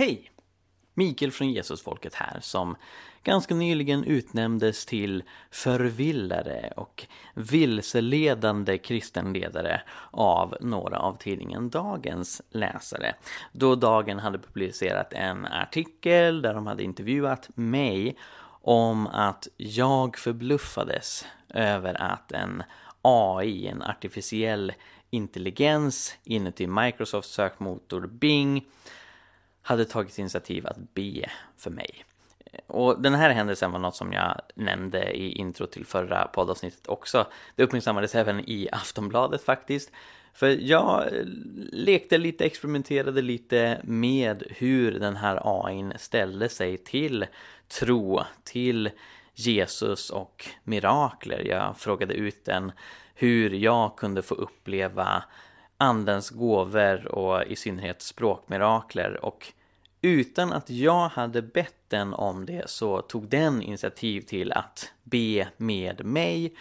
Hej! Mikael från Jesusfolket här som ganska nyligen utnämndes till förvillare och vilseledande kristenledare av några av tidningen Dagens läsare. Då Dagen hade publicerat en artikel där de hade intervjuat mig om att jag förbluffades över att en AI, en artificiell intelligens inuti Microsofts sökmotor Bing hade tagit initiativ att be för mig. Och den här händelsen var något som jag nämnde i intro till förra poddavsnittet också. Det uppmärksammades även i Aftonbladet faktiskt. För jag eh, lekte lite, experimenterade lite med hur den här AIn ställde sig till tro, till Jesus och mirakler. Jag frågade ut den hur jag kunde få uppleva andens gåvor och i synnerhet språkmirakler och utan att jag hade bett den om det så tog den initiativ till att be med mig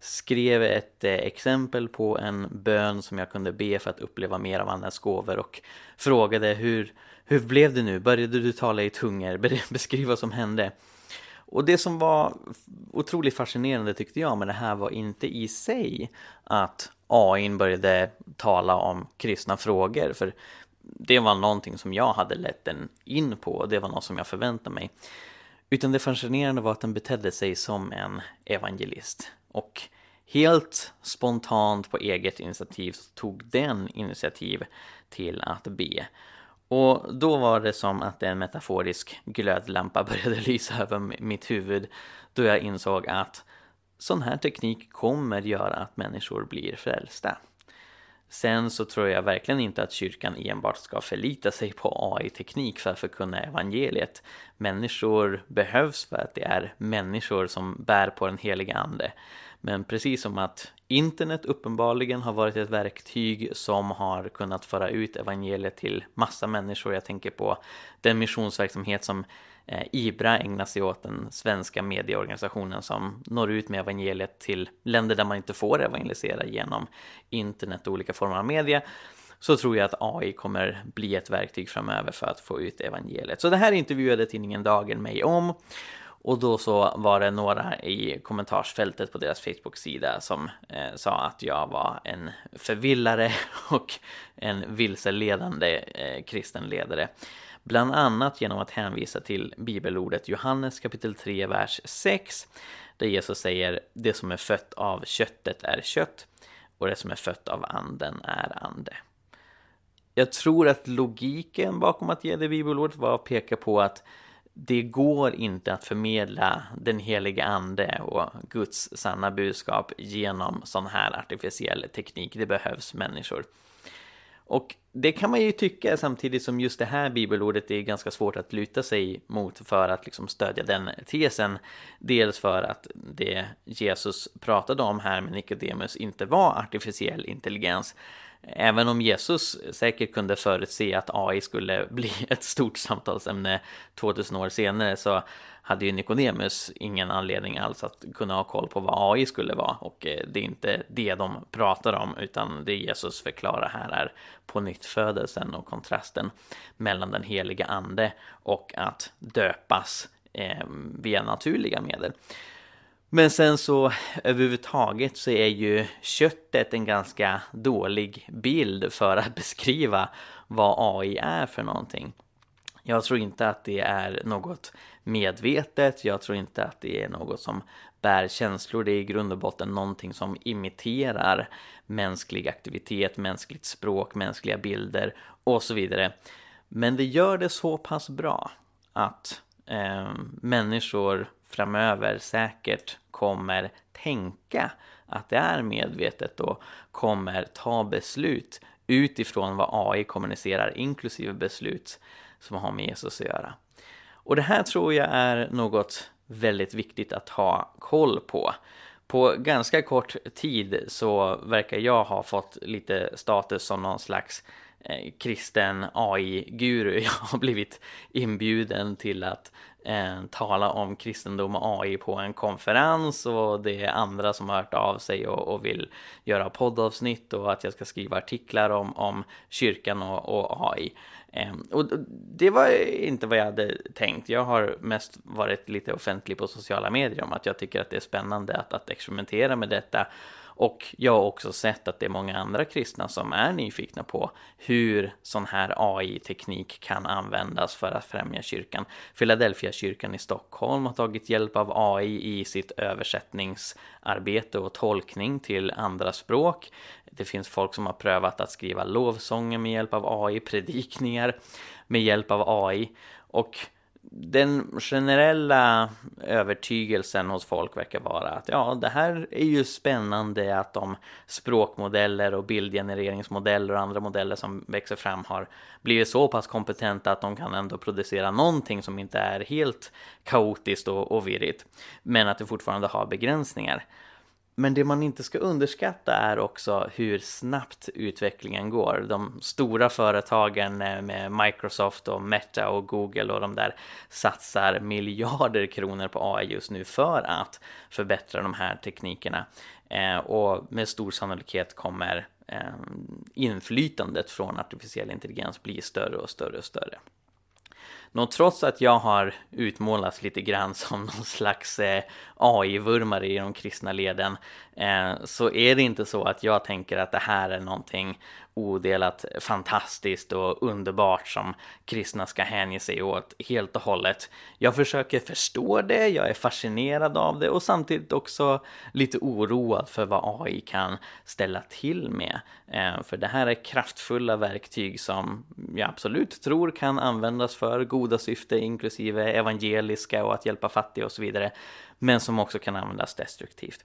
skrev ett eh, exempel på en bön som jag kunde be för att uppleva mer av andens gåvor och frågade hur, hur blev det nu? Började du tala i tungor? Beskriv vad som hände. Och det som var otroligt fascinerande tyckte jag med det här var inte i sig att AI började tala om kristna frågor. För det var någonting som jag hade lett den in på och det var något som jag förväntade mig. Utan det fascinerande var att den betedde sig som en evangelist. Och helt spontant på eget initiativ så tog den initiativ till att be. Och då var det som att en metaforisk glödlampa började lysa över mitt huvud då jag insåg att sån här teknik kommer göra att människor blir frälsta. Sen så tror jag verkligen inte att kyrkan enbart ska förlita sig på AI-teknik för att förkunna evangeliet. Människor behövs för att det är människor som bär på den heliga ande. Men precis som att internet uppenbarligen har varit ett verktyg som har kunnat föra ut evangeliet till massa människor. Jag tänker på den missionsverksamhet som Eh, IBRA ägnar sig åt, den svenska medieorganisationen som når ut med evangeliet till länder där man inte får evangelisera genom internet och olika former av media så tror jag att AI kommer bli ett verktyg framöver för att få ut evangeliet. Så det här intervjuade tidningen Dagen mig om och då så var det några i kommentarsfältet på deras Facebook-sida som eh, sa att jag var en förvillare och en vilseledande eh, kristen ledare. Bland annat genom att hänvisa till bibelordet Johannes kapitel 3, vers 6 där Jesus säger det som är fött av köttet är kött och det som är fött av anden är ande. Jag tror att logiken bakom att ge det bibelordet var att peka på att det går inte att förmedla den heliga ande och Guds sanna budskap genom sån här artificiell teknik. Det behövs människor. Och det kan man ju tycka samtidigt som just det här bibelordet är ganska svårt att luta sig mot för att liksom stödja den tesen. Dels för att det Jesus pratade om här med Nikodemus inte var artificiell intelligens. Även om Jesus säkert kunde förutse att AI skulle bli ett stort samtalsämne 2000 år senare så hade ju Nikodemus ingen anledning alls att kunna ha koll på vad AI skulle vara och eh, det är inte det de pratar om utan det Jesus förklarar här är på nytt födelsen och kontrasten mellan den heliga ande och att döpas eh, via naturliga medel. Men sen så överhuvudtaget så är ju köttet en ganska dålig bild för att beskriva vad AI är för någonting. Jag tror inte att det är något medvetet, jag tror inte att det är något som bär känslor, det är i grund och botten någonting som imiterar mänsklig aktivitet, mänskligt språk, mänskliga bilder och så vidare. Men det gör det så pass bra att eh, människor framöver säkert kommer tänka att det är medvetet och kommer ta beslut utifrån vad AI kommunicerar, inklusive beslut som har med Jesus att göra. Och det här tror jag är något väldigt viktigt att ha koll på. På ganska kort tid så verkar jag ha fått lite status som någon slags eh, kristen AI-guru. Jag har blivit inbjuden till att eh, tala om kristendom och AI på en konferens och det är andra som har hört av sig och, och vill göra poddavsnitt och att jag ska skriva artiklar om, om kyrkan och, och AI. Ehm, och det var inte vad jag hade tänkt. Jag har mest varit lite offentlig på sociala medier om att jag tycker att det är spännande att, att experimentera med detta och jag har också sett att det är många andra kristna som är nyfikna på hur sån här AI-teknik kan användas för att främja kyrkan. Philadelphia kyrkan i Stockholm har tagit hjälp av AI i sitt översättningsarbete och tolkning till andra språk. Det finns folk som har prövat att skriva lovsånger med hjälp av AI, predikningar med hjälp av AI. Och den generella övertygelsen hos folk verkar vara att ja, det här är ju spännande att de språkmodeller och bildgenereringsmodeller och andra modeller som växer fram har blivit så pass kompetenta att de kan ändå producera någonting som inte är helt kaotiskt och, och virrigt, men att det fortfarande har begränsningar. Men det man inte ska underskatta är också hur snabbt utvecklingen går. De stora företagen eh, med Microsoft och Meta och Google och de där satsar miljarder kronor på AI just nu för att förbättra de här teknikerna. Eh, och med stor sannolikhet kommer eh, inflytandet från artificiell intelligens bli större och större och större. Nå, trots att jag har utmålats lite grann som någon slags eh, AI-vurmare i de kristna leden eh, så är det inte så att jag tänker att det här är någonting odelat fantastiskt och underbart som kristna ska hänge sig åt helt och hållet. Jag försöker förstå det, jag är fascinerad av det och samtidigt också lite oroad för vad AI kan ställa till med. Eh, för det här är kraftfulla verktyg som jag absolut tror kan användas för goda syfte, inklusive evangeliska och att hjälpa fattiga och så vidare, men som också kan användas destruktivt.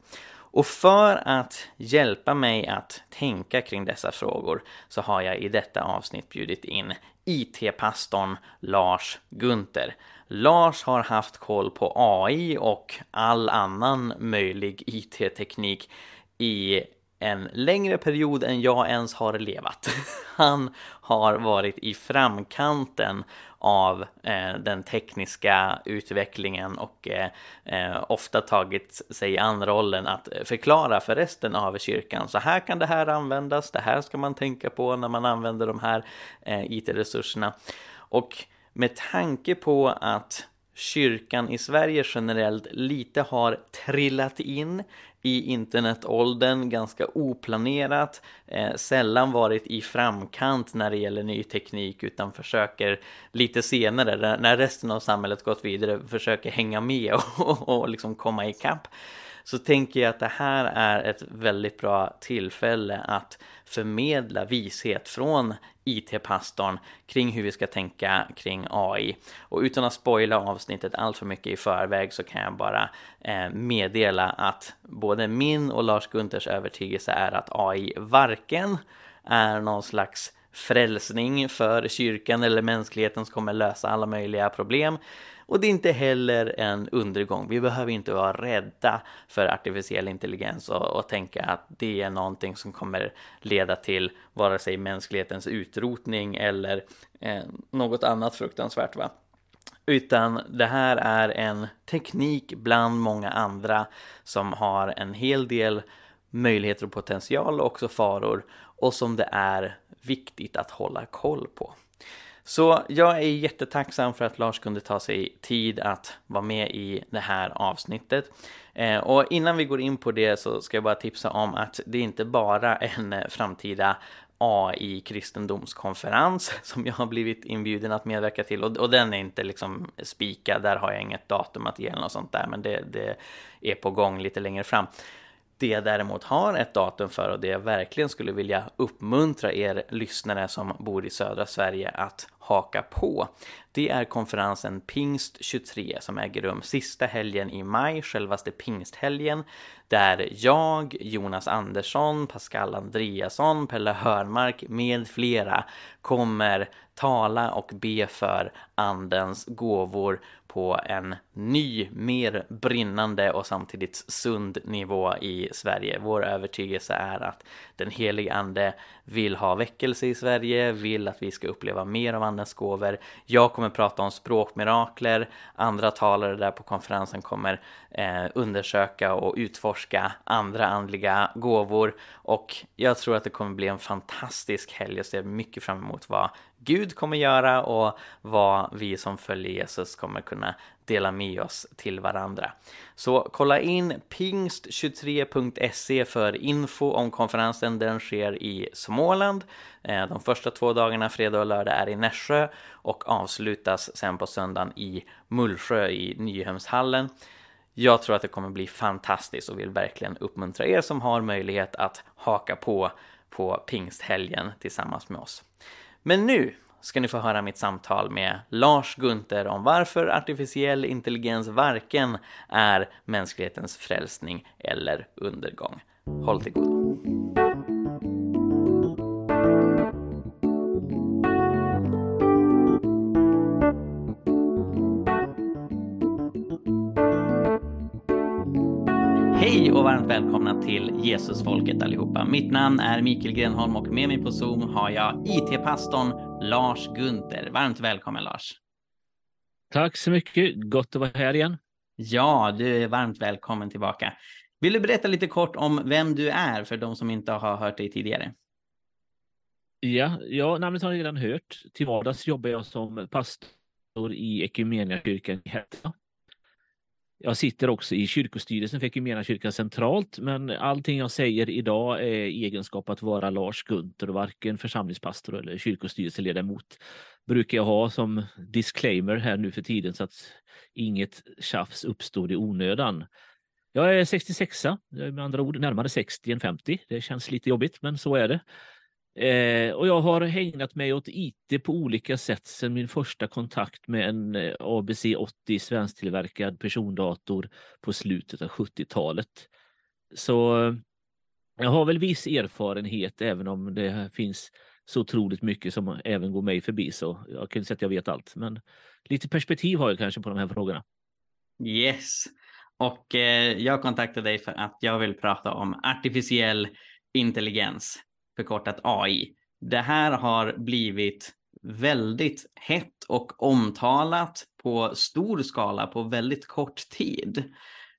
Och för att hjälpa mig att tänka kring dessa frågor så har jag i detta avsnitt bjudit in IT-pastorn Lars Gunther. Lars har haft koll på AI och all annan möjlig IT-teknik i en längre period än jag ens har levat. Han har varit i framkanten av eh, den tekniska utvecklingen och eh, eh, ofta tagit sig an rollen att förklara för resten av kyrkan. Så här kan det här användas, det här ska man tänka på när man använder de här eh, IT-resurserna. Och med tanke på att kyrkan i Sverige generellt lite har trillat in i internetåldern ganska oplanerat, eh, sällan varit i framkant när det gäller ny teknik utan försöker lite senare, när resten av samhället gått vidare, försöker hänga med och, och liksom komma ikapp så tänker jag att det här är ett väldigt bra tillfälle att förmedla vishet från IT-pastorn kring hur vi ska tänka kring AI. Och utan att spoila avsnittet allt för mycket i förväg så kan jag bara eh, meddela att både min och Lars Gunters övertygelse är att AI varken är någon slags frälsning för kyrkan eller mänskligheten som kommer lösa alla möjliga problem och det är inte heller en undergång. Vi behöver inte vara rädda för artificiell intelligens och, och tänka att det är någonting som kommer leda till vare sig mänsklighetens utrotning eller eh, något annat fruktansvärt. Va? Utan det här är en teknik bland många andra som har en hel del möjligheter och potential och också faror och som det är viktigt att hålla koll på. Så jag är jättetacksam för att Lars kunde ta sig tid att vara med i det här avsnittet. Eh, och innan vi går in på det så ska jag bara tipsa om att det inte bara är en eh, framtida AI kristendomskonferens som jag har blivit inbjuden att medverka till och, och den är inte liksom spikad, där har jag inget datum att ge eller något sånt där men det, det är på gång lite längre fram. Det jag däremot har ett datum för och det jag verkligen skulle vilja uppmuntra er lyssnare som bor i södra Sverige att haka på. Det är konferensen Pingst 23 som äger rum sista helgen i maj, självaste pingsthelgen, där jag, Jonas Andersson, Pascal Andreasson, Pelle Hörnmark med flera kommer tala och be för andens gåvor på en ny, mer brinnande och samtidigt sund nivå i Sverige. Vår övertygelse är att den helige ande vill ha väckelse i Sverige, vill att vi ska uppleva mer av andens gåvor. Jag kommer prata om språkmirakler, andra talare där på konferensen kommer eh, undersöka och utforska andra andliga gåvor och jag tror att det kommer bli en fantastisk helg. Jag ser mycket fram emot vad Gud kommer göra och vad vi som följer Jesus kommer kunna dela med oss till varandra. Så kolla in pingst23.se för info om konferensen. Den sker i Småland. Eh, de första två dagarna, fredag och lördag, är i Nässjö och avslutas sen på söndagen i Mullsjö i Nyhemshallen. Jag tror att det kommer bli fantastiskt och vill verkligen uppmuntra er som har möjlighet att haka på på pingsthelgen tillsammans med oss. Men nu ska ni få höra mitt samtal med Lars Gunther om varför artificiell intelligens varken är mänsklighetens frälsning eller undergång. Håll till godo. Välkomna till Jesusfolket allihopa. Mitt namn är Mikael Grenholm och med mig på Zoom har jag IT-pastorn Lars Gunther. Varmt välkommen Lars. Tack så mycket. Gott att vara här igen. Ja, du är varmt välkommen tillbaka. Vill du berätta lite kort om vem du är för de som inte har hört dig tidigare? Ja, ja namnet har ni redan hört. Till vardags jobbar jag som pastor i Equmeniakyrkan i Hätta jag sitter också i kyrkostyrelsen för Equmeniakyrkan centralt, men allting jag säger idag är i egenskap att vara Lars Gunther och varken församlingspastor eller kyrkostyrelseledamot brukar jag ha som disclaimer här nu för tiden så att inget tjafs uppstår i onödan. Jag är 66, jag är med andra ord närmare 60 än 50. Det känns lite jobbigt, men så är det. Eh, och jag har hägnat mig åt IT på olika sätt sedan min första kontakt med en eh, ABC 80 svensktillverkad persondator på slutet av 70-talet. Så eh, jag har väl viss erfarenhet även om det finns så otroligt mycket som även går mig förbi så jag kan inte säga att jag vet allt men lite perspektiv har jag kanske på de här frågorna. Yes, och eh, jag kontaktade dig för att jag vill prata om artificiell intelligens förkortat AI. Det här har blivit väldigt hett och omtalat på stor skala på väldigt kort tid.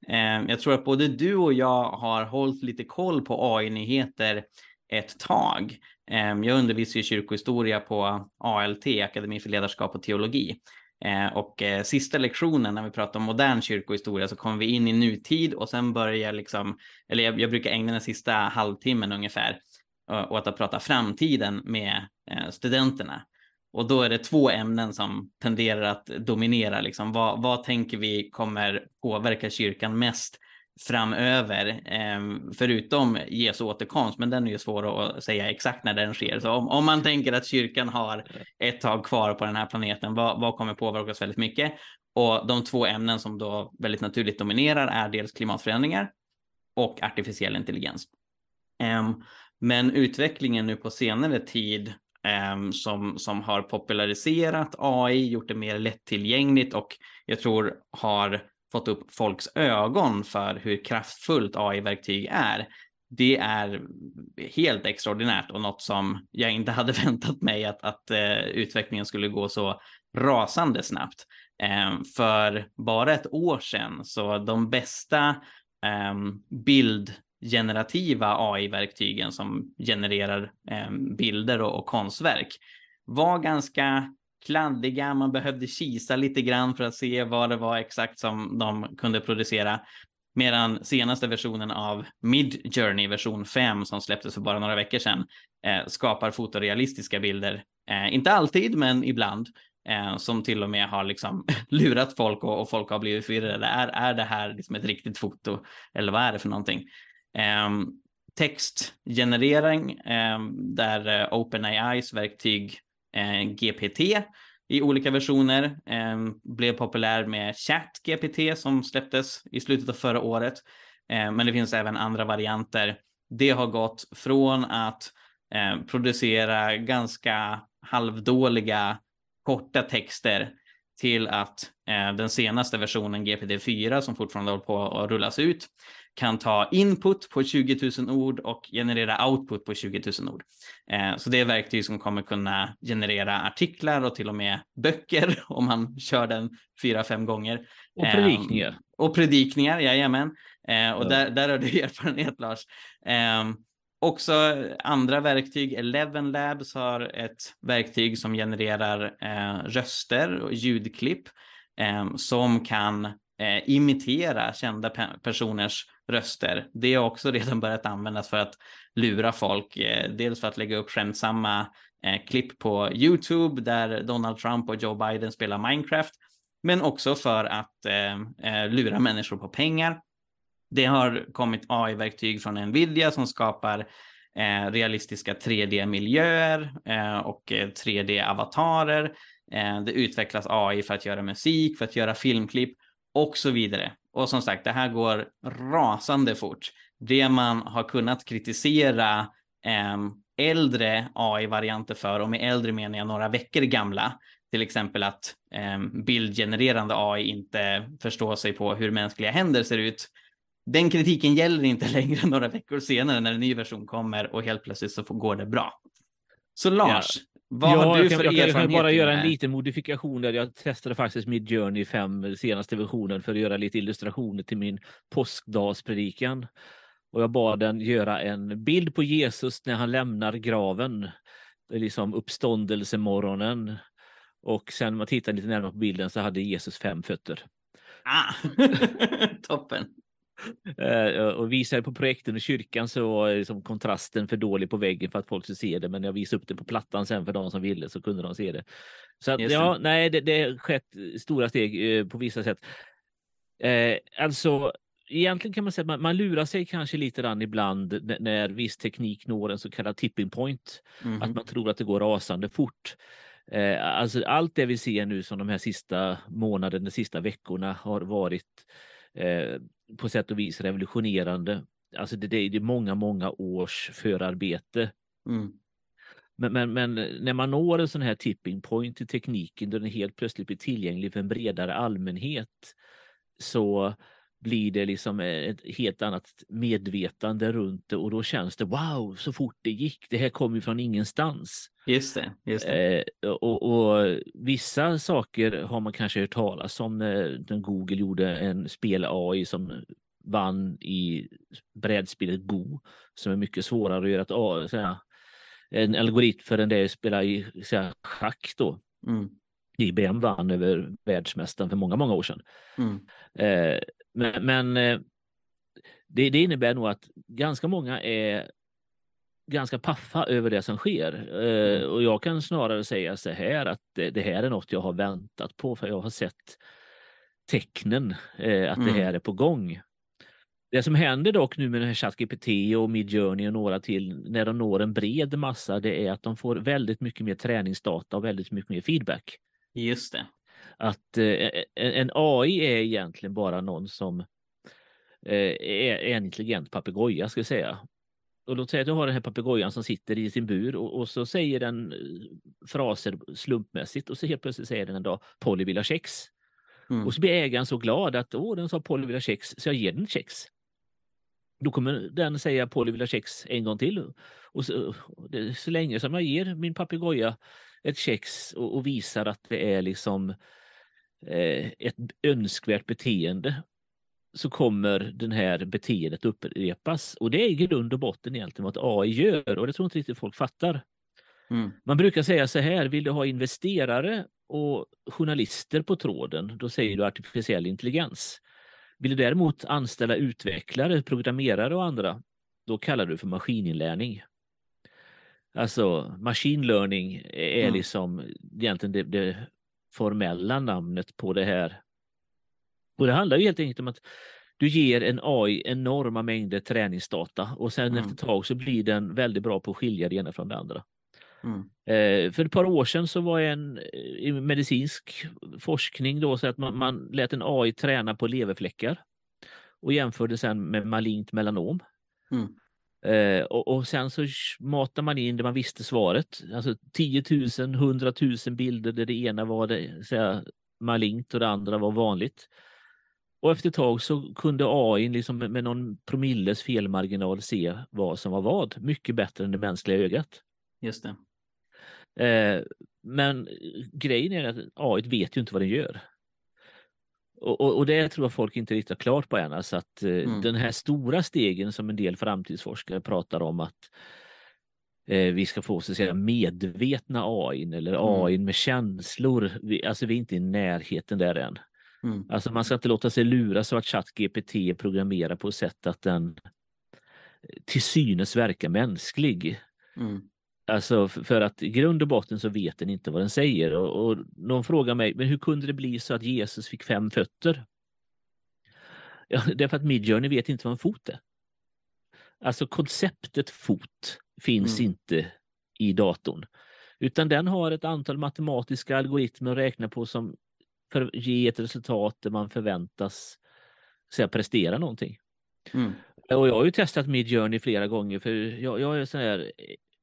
Eh, jag tror att både du och jag har hållit lite koll på AI-nyheter ett tag. Eh, jag undervisar i kyrkohistoria på ALT, Akademi för ledarskap och teologi. Eh, och sista lektionen när vi pratar om modern kyrkohistoria så kommer vi in i nutid och sen börjar liksom, eller jag brukar ägna den sista halvtimmen ungefär Eh, och att prata framtiden med eh, studenterna. Och då är det två ämnen som tenderar att dominera. Liksom. Vad, vad tänker vi kommer påverka kyrkan mest framöver, ehm, förutom Jesu återkomst, men den är ju svår att säga exakt när den sker. Så om, om, man tänker att kyrkan har ett tag kvar på den här planeten, vad, vad kommer påverkas väldigt mycket? Och de två ämnen som då väldigt naturligt dominerar är dels klimatförändringar och artificiell intelligens. Um, men utvecklingen nu på senare tid eh, som, som har populariserat AI, gjort det mer lättillgängligt och jag tror har fått upp folks ögon för hur kraftfullt AI-verktyg är. Det är helt extraordinärt och något som jag inte hade väntat mig att, att eh, utvecklingen skulle gå så rasande snabbt. Eh, för bara ett år sedan så de bästa eh, bild generativa AI-verktygen som genererar eh, bilder och, och konstverk var ganska kladdiga. Man behövde kisa lite grann för att se vad det var exakt som de kunde producera. Medan senaste versionen av Mid Journey version 5 som släpptes för bara några veckor sedan eh, skapar fotorealistiska bilder. Eh, inte alltid, men ibland. Eh, som till och med har liksom lurat folk och, och, folk har blivit förvirrade. Är, är det här liksom ett riktigt foto eller vad är det för någonting? Ehm, textgenerering ehm, där eh, OpenAIs verktyg eh, GPT i olika versioner ehm, blev populär med ChatGPT som släpptes i slutet av förra året. men det finns även andra varianter. Det har gått från att producera ganska halvdåliga korta texter till att den senaste versionen GPT-4 som fortfarande håller på att rullas ut kan ta input på 20 000 ord och generera output på 20 000 ord. Eh, så det är verktyg som kommer kunna generera artiklar och till och med böcker om man kör den fyra, fem gånger. Och predikningar. Eh, och predikningar, jajamän. Eh, och ja. där, där har du erfarenhet Lars. Också andra verktyg. Eleven Labs har ett verktyg som genererar eh, röster och ljudklipp eh, som kan eh, imitera kända pe personers röster. Det har också redan börjat användas för att lura folk. Eh, dels för att lägga upp skämtsamma eh, klipp på YouTube där Donald Trump och Joe Biden spelar Minecraft. Men också för att eh, eh lura människor på pengar. Det har kommit AI-verktyg från Nvidia som skapar eh, realistiska 3D-miljöer eh, och eh, 3D-avatarer. Eh, det utvecklas AI för att göra musik, för att göra filmklipp och så vidare. Och som sagt, det här går rasande fort. Det man har kunnat kritisera eh, äldre AI-varianter för, och med äldre menar jag några veckor gamla, till exempel att eh, bildgenererande AI inte förstår sig på hur mänskliga händer ser ut. Den kritiken gäller inte längre några veckor senare när en ny version kommer och helt plötsligt så går det bra. Så Lars, ja. Vad ja, har du för jag kan, jag kan bara göra en liten modifikation där jag testade faktiskt Mid Journey 5, senaste versionen, för att göra lite illustrationer till min påskdagspredikan. Och jag bad den göra en bild på Jesus när han lämnar graven. Det är liksom uppståndelsemorgonen. Och sen när man tittar lite närmare på bilden så hade Jesus fem fötter. Ah, toppen. Uh, och visade på projekten i kyrkan så var liksom kontrasten för dålig på väggen för att folk skulle se det. Men jag visade upp det på plattan sen för de som ville så kunde de se det. Så att, ja, nej, det, det har skett stora steg uh, på vissa sätt. Uh, alltså, egentligen kan man säga att man, man lurar sig kanske lite grann ibland när, när viss teknik når en så kallad tipping point. Mm. Att man tror att det går rasande fort. Eh, alltså allt det vi ser nu som de här sista månaderna, de sista veckorna har varit eh, på sätt och vis revolutionerande. Alltså det, det är många, många års förarbete. Mm. Men, men, men, när man når en sån här tipping point i tekniken då den helt plötsligt blir tillgänglig för en bredare allmänhet så blir det liksom ett helt annat medvetande runt det och då känns det wow så fort det gick. Det här kom ju från ingenstans. Just det. Just det. Eh, och, och, vissa saker har man kanske hört talas om när Google gjorde en spel-AI som vann i brädspelet Go som är mycket svårare att göra ett AI, såhär, en algoritm för en det spela i såhär, schack då. Mm. IBM vann över världsmästaren för många, många år sedan. Mm. Eh, men, men eh, det, det, innebär nog att ganska många är ganska paffa över det som sker. Eh, mm. Och jag kan snarare säga så här att det, det, här är något jag har väntat på för jag har sett tecknen eh, att mm. det här är på gång. Det som händer dock nu med den här ChatGPT och Midjourney och några till när de når en bred massa det är att de får väldigt mycket mer träningsdata och väldigt mycket mer feedback. Just det att eh, en AI är egentligen bara någon som eh, är en intelligent papegoja ska jag säga. Och låt säga att du har den här papegojan som sitter i sin bur och, och, så säger den eh, fraser slumpmässigt och så helt plötsligt säger den en dag Polly vill ha kex. Mm. Och så blir ägaren så glad att åh, den sa Polly vill ha kex så jag ger den kex. Då kommer den säga Polly vill ha kex en gång till. Och så, så länge som jag ger min papegoja ett kex och, och visar att det är liksom ett önskvärt beteende så kommer den här beteendet upprepas. Och det är i grund och botten egentligen vad AI gör och det tror inte riktigt folk fattar. Mm. Man brukar säga så här, vill du ha investerare och journalister på tråden, då säger du artificiell intelligens. Vill du däremot anställa utvecklare, programmerare och andra, då kallar du för maskininlärning. Alltså machine learning är mm. liksom egentligen det, det formella namnet på det här. Och det handlar ju helt enkelt om att du ger en AI enorma mängder träningsdata och sen mm. efter ett tag så blir den väldigt bra på att skilja det ena från det andra. Mm. Eh, för ett par år sedan så var en i medicinsk forskning då så att man, man lät en AI träna på leverfläckar och jämförde sen med malignt melanom. Mm. Eh, och, och, sen så matar man in det man visste svaret. Alltså 10 000, 100 000 bilder där det ena var det, säga, malignt och det andra var vanligt. Och efter ett tag så kunde AI liksom med någon promilles felmarginal se vad som var vad. Mycket bättre än det mänskliga ögat. Just det. Eh, men grejen är att AI vet ju inte vad den gör. Och, och, och, det tror jag folk inte riktigt har klart på än. Alltså att eh, mm. den här stora stegen som en del framtidsforskare pratar om att eh, vi ska få så att säga medvetna AI eller mm. AI med känslor. Vi, alltså vi är inte i närheten där än. Mm. Alltså man ska inte låta sig luras av att ChatGPT programmerar på ett sätt att den till synes verkar mänsklig. Mm. Alltså för att i grund och botten så vet den inte vad den säger. Och, och någon frågar mig, men hur kunde det bli så att Jesus fick fem fötter? Ja, därför att Midjourney vet inte vad en fot är. Alltså konceptet fot finns mm. inte i datorn. Utan den har ett antal matematiska algoritmer att räkna på som för, ger ett resultat där man förväntas säga, prestera någonting. Mm. Och jag har ju testat Midjourney flera gånger för jag, jag är sån här,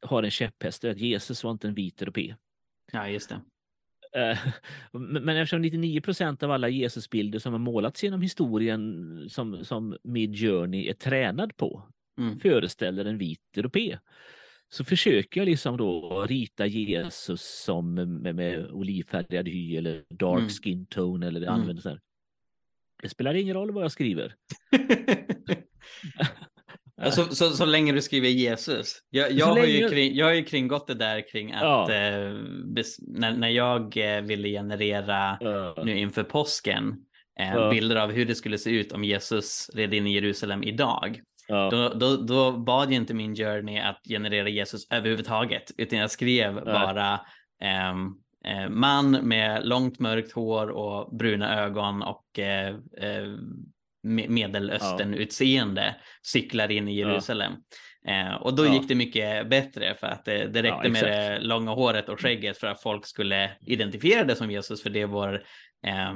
har en käpphäst att Jesus var inte en vit europé. Ja, just det. Eh, men eftersom 99 procent av alla Jesusbilder som har målats genom historien som, som Midjourney är tränad på mm. föreställer en vit europé så försöker jag liksom då rita Jesus som med, med olivfärgad hy eller dark mm. skin tone eller mm. använder. Det spelar ingen roll vad jag skriver. Så, så, så, länge du skriver Jesus. Jag, jag, har, ju kring, jag har ju kringgått det där kring att ja. eh, bes, när, när jag eh, ville generera ja. nu inför påsken eh, ja. bilder av hur det skulle se ut om Jesus red in i Jerusalem idag. Då, då, då, bad jag inte min journey att generera Jesus överhuvudtaget utan jag skrev bara ehm, eh, man med långt mörkt hår och bruna ögon och eh, eh, medelöstern-utseende ja. cyklar in i Jerusalem. Ja. Eh, och då ja. gick det mycket bättre för att det, det räckte med det långa håret och skägget för att folk skulle identifiera det som Jesus för det är vår eh,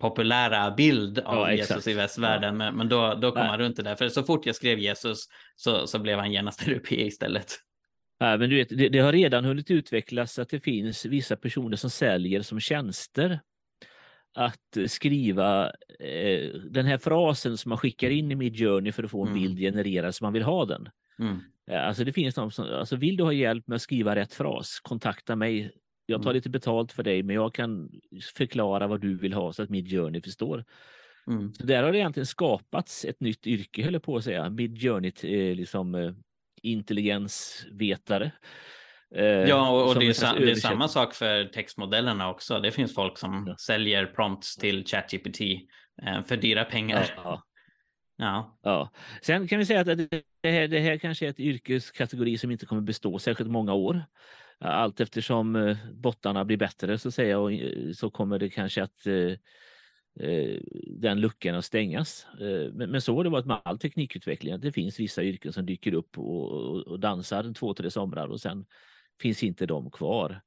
populära bild av Jesus i västvärlden. Men, men då, då kom man runt det där. För så fort jag skrev Jesus så, så blev han genast europé istället. Ja, men du vet, det, det, har redan hunnit utvecklas att det finns vissa personer som säljer som tjänster att skriva eh, den här frasen som man skickar in i Midjourney för att få en mm. bild genererad som man vill ha den. Mm. Eh, alltså det finns de som, alltså vill du ha hjälp med att skriva rätt fras, kontakta mig. Jag tar mm. lite betalt för dig, men jag kan förklara vad du vill ha så att Midjourney förstår. Mm. Så där har det egentligen skapats ett nytt yrke, höll jag på att säga. Midjourney, eh, liksom eh, intelligensvetare. Eh, ja, och, och det, är, det, är, samma sak för textmodellerna också. Det finns folk som ja. säljer prompts till ChatGPT eh, för dyra pengar. Ja. Ja. ja. Sen kan vi säga att det här, det här kanske är ett yrkeskategori som inte kommer bestå särskilt många år. Allt eftersom eh, bottarna blir bättre så, säga, och, så kommer det kanske att den luckan att stängas. Men, så har det varit med all teknikutveckling. Att det finns vissa yrken som dyker upp och dansar två, tre somrar och sen finns inte de kvar.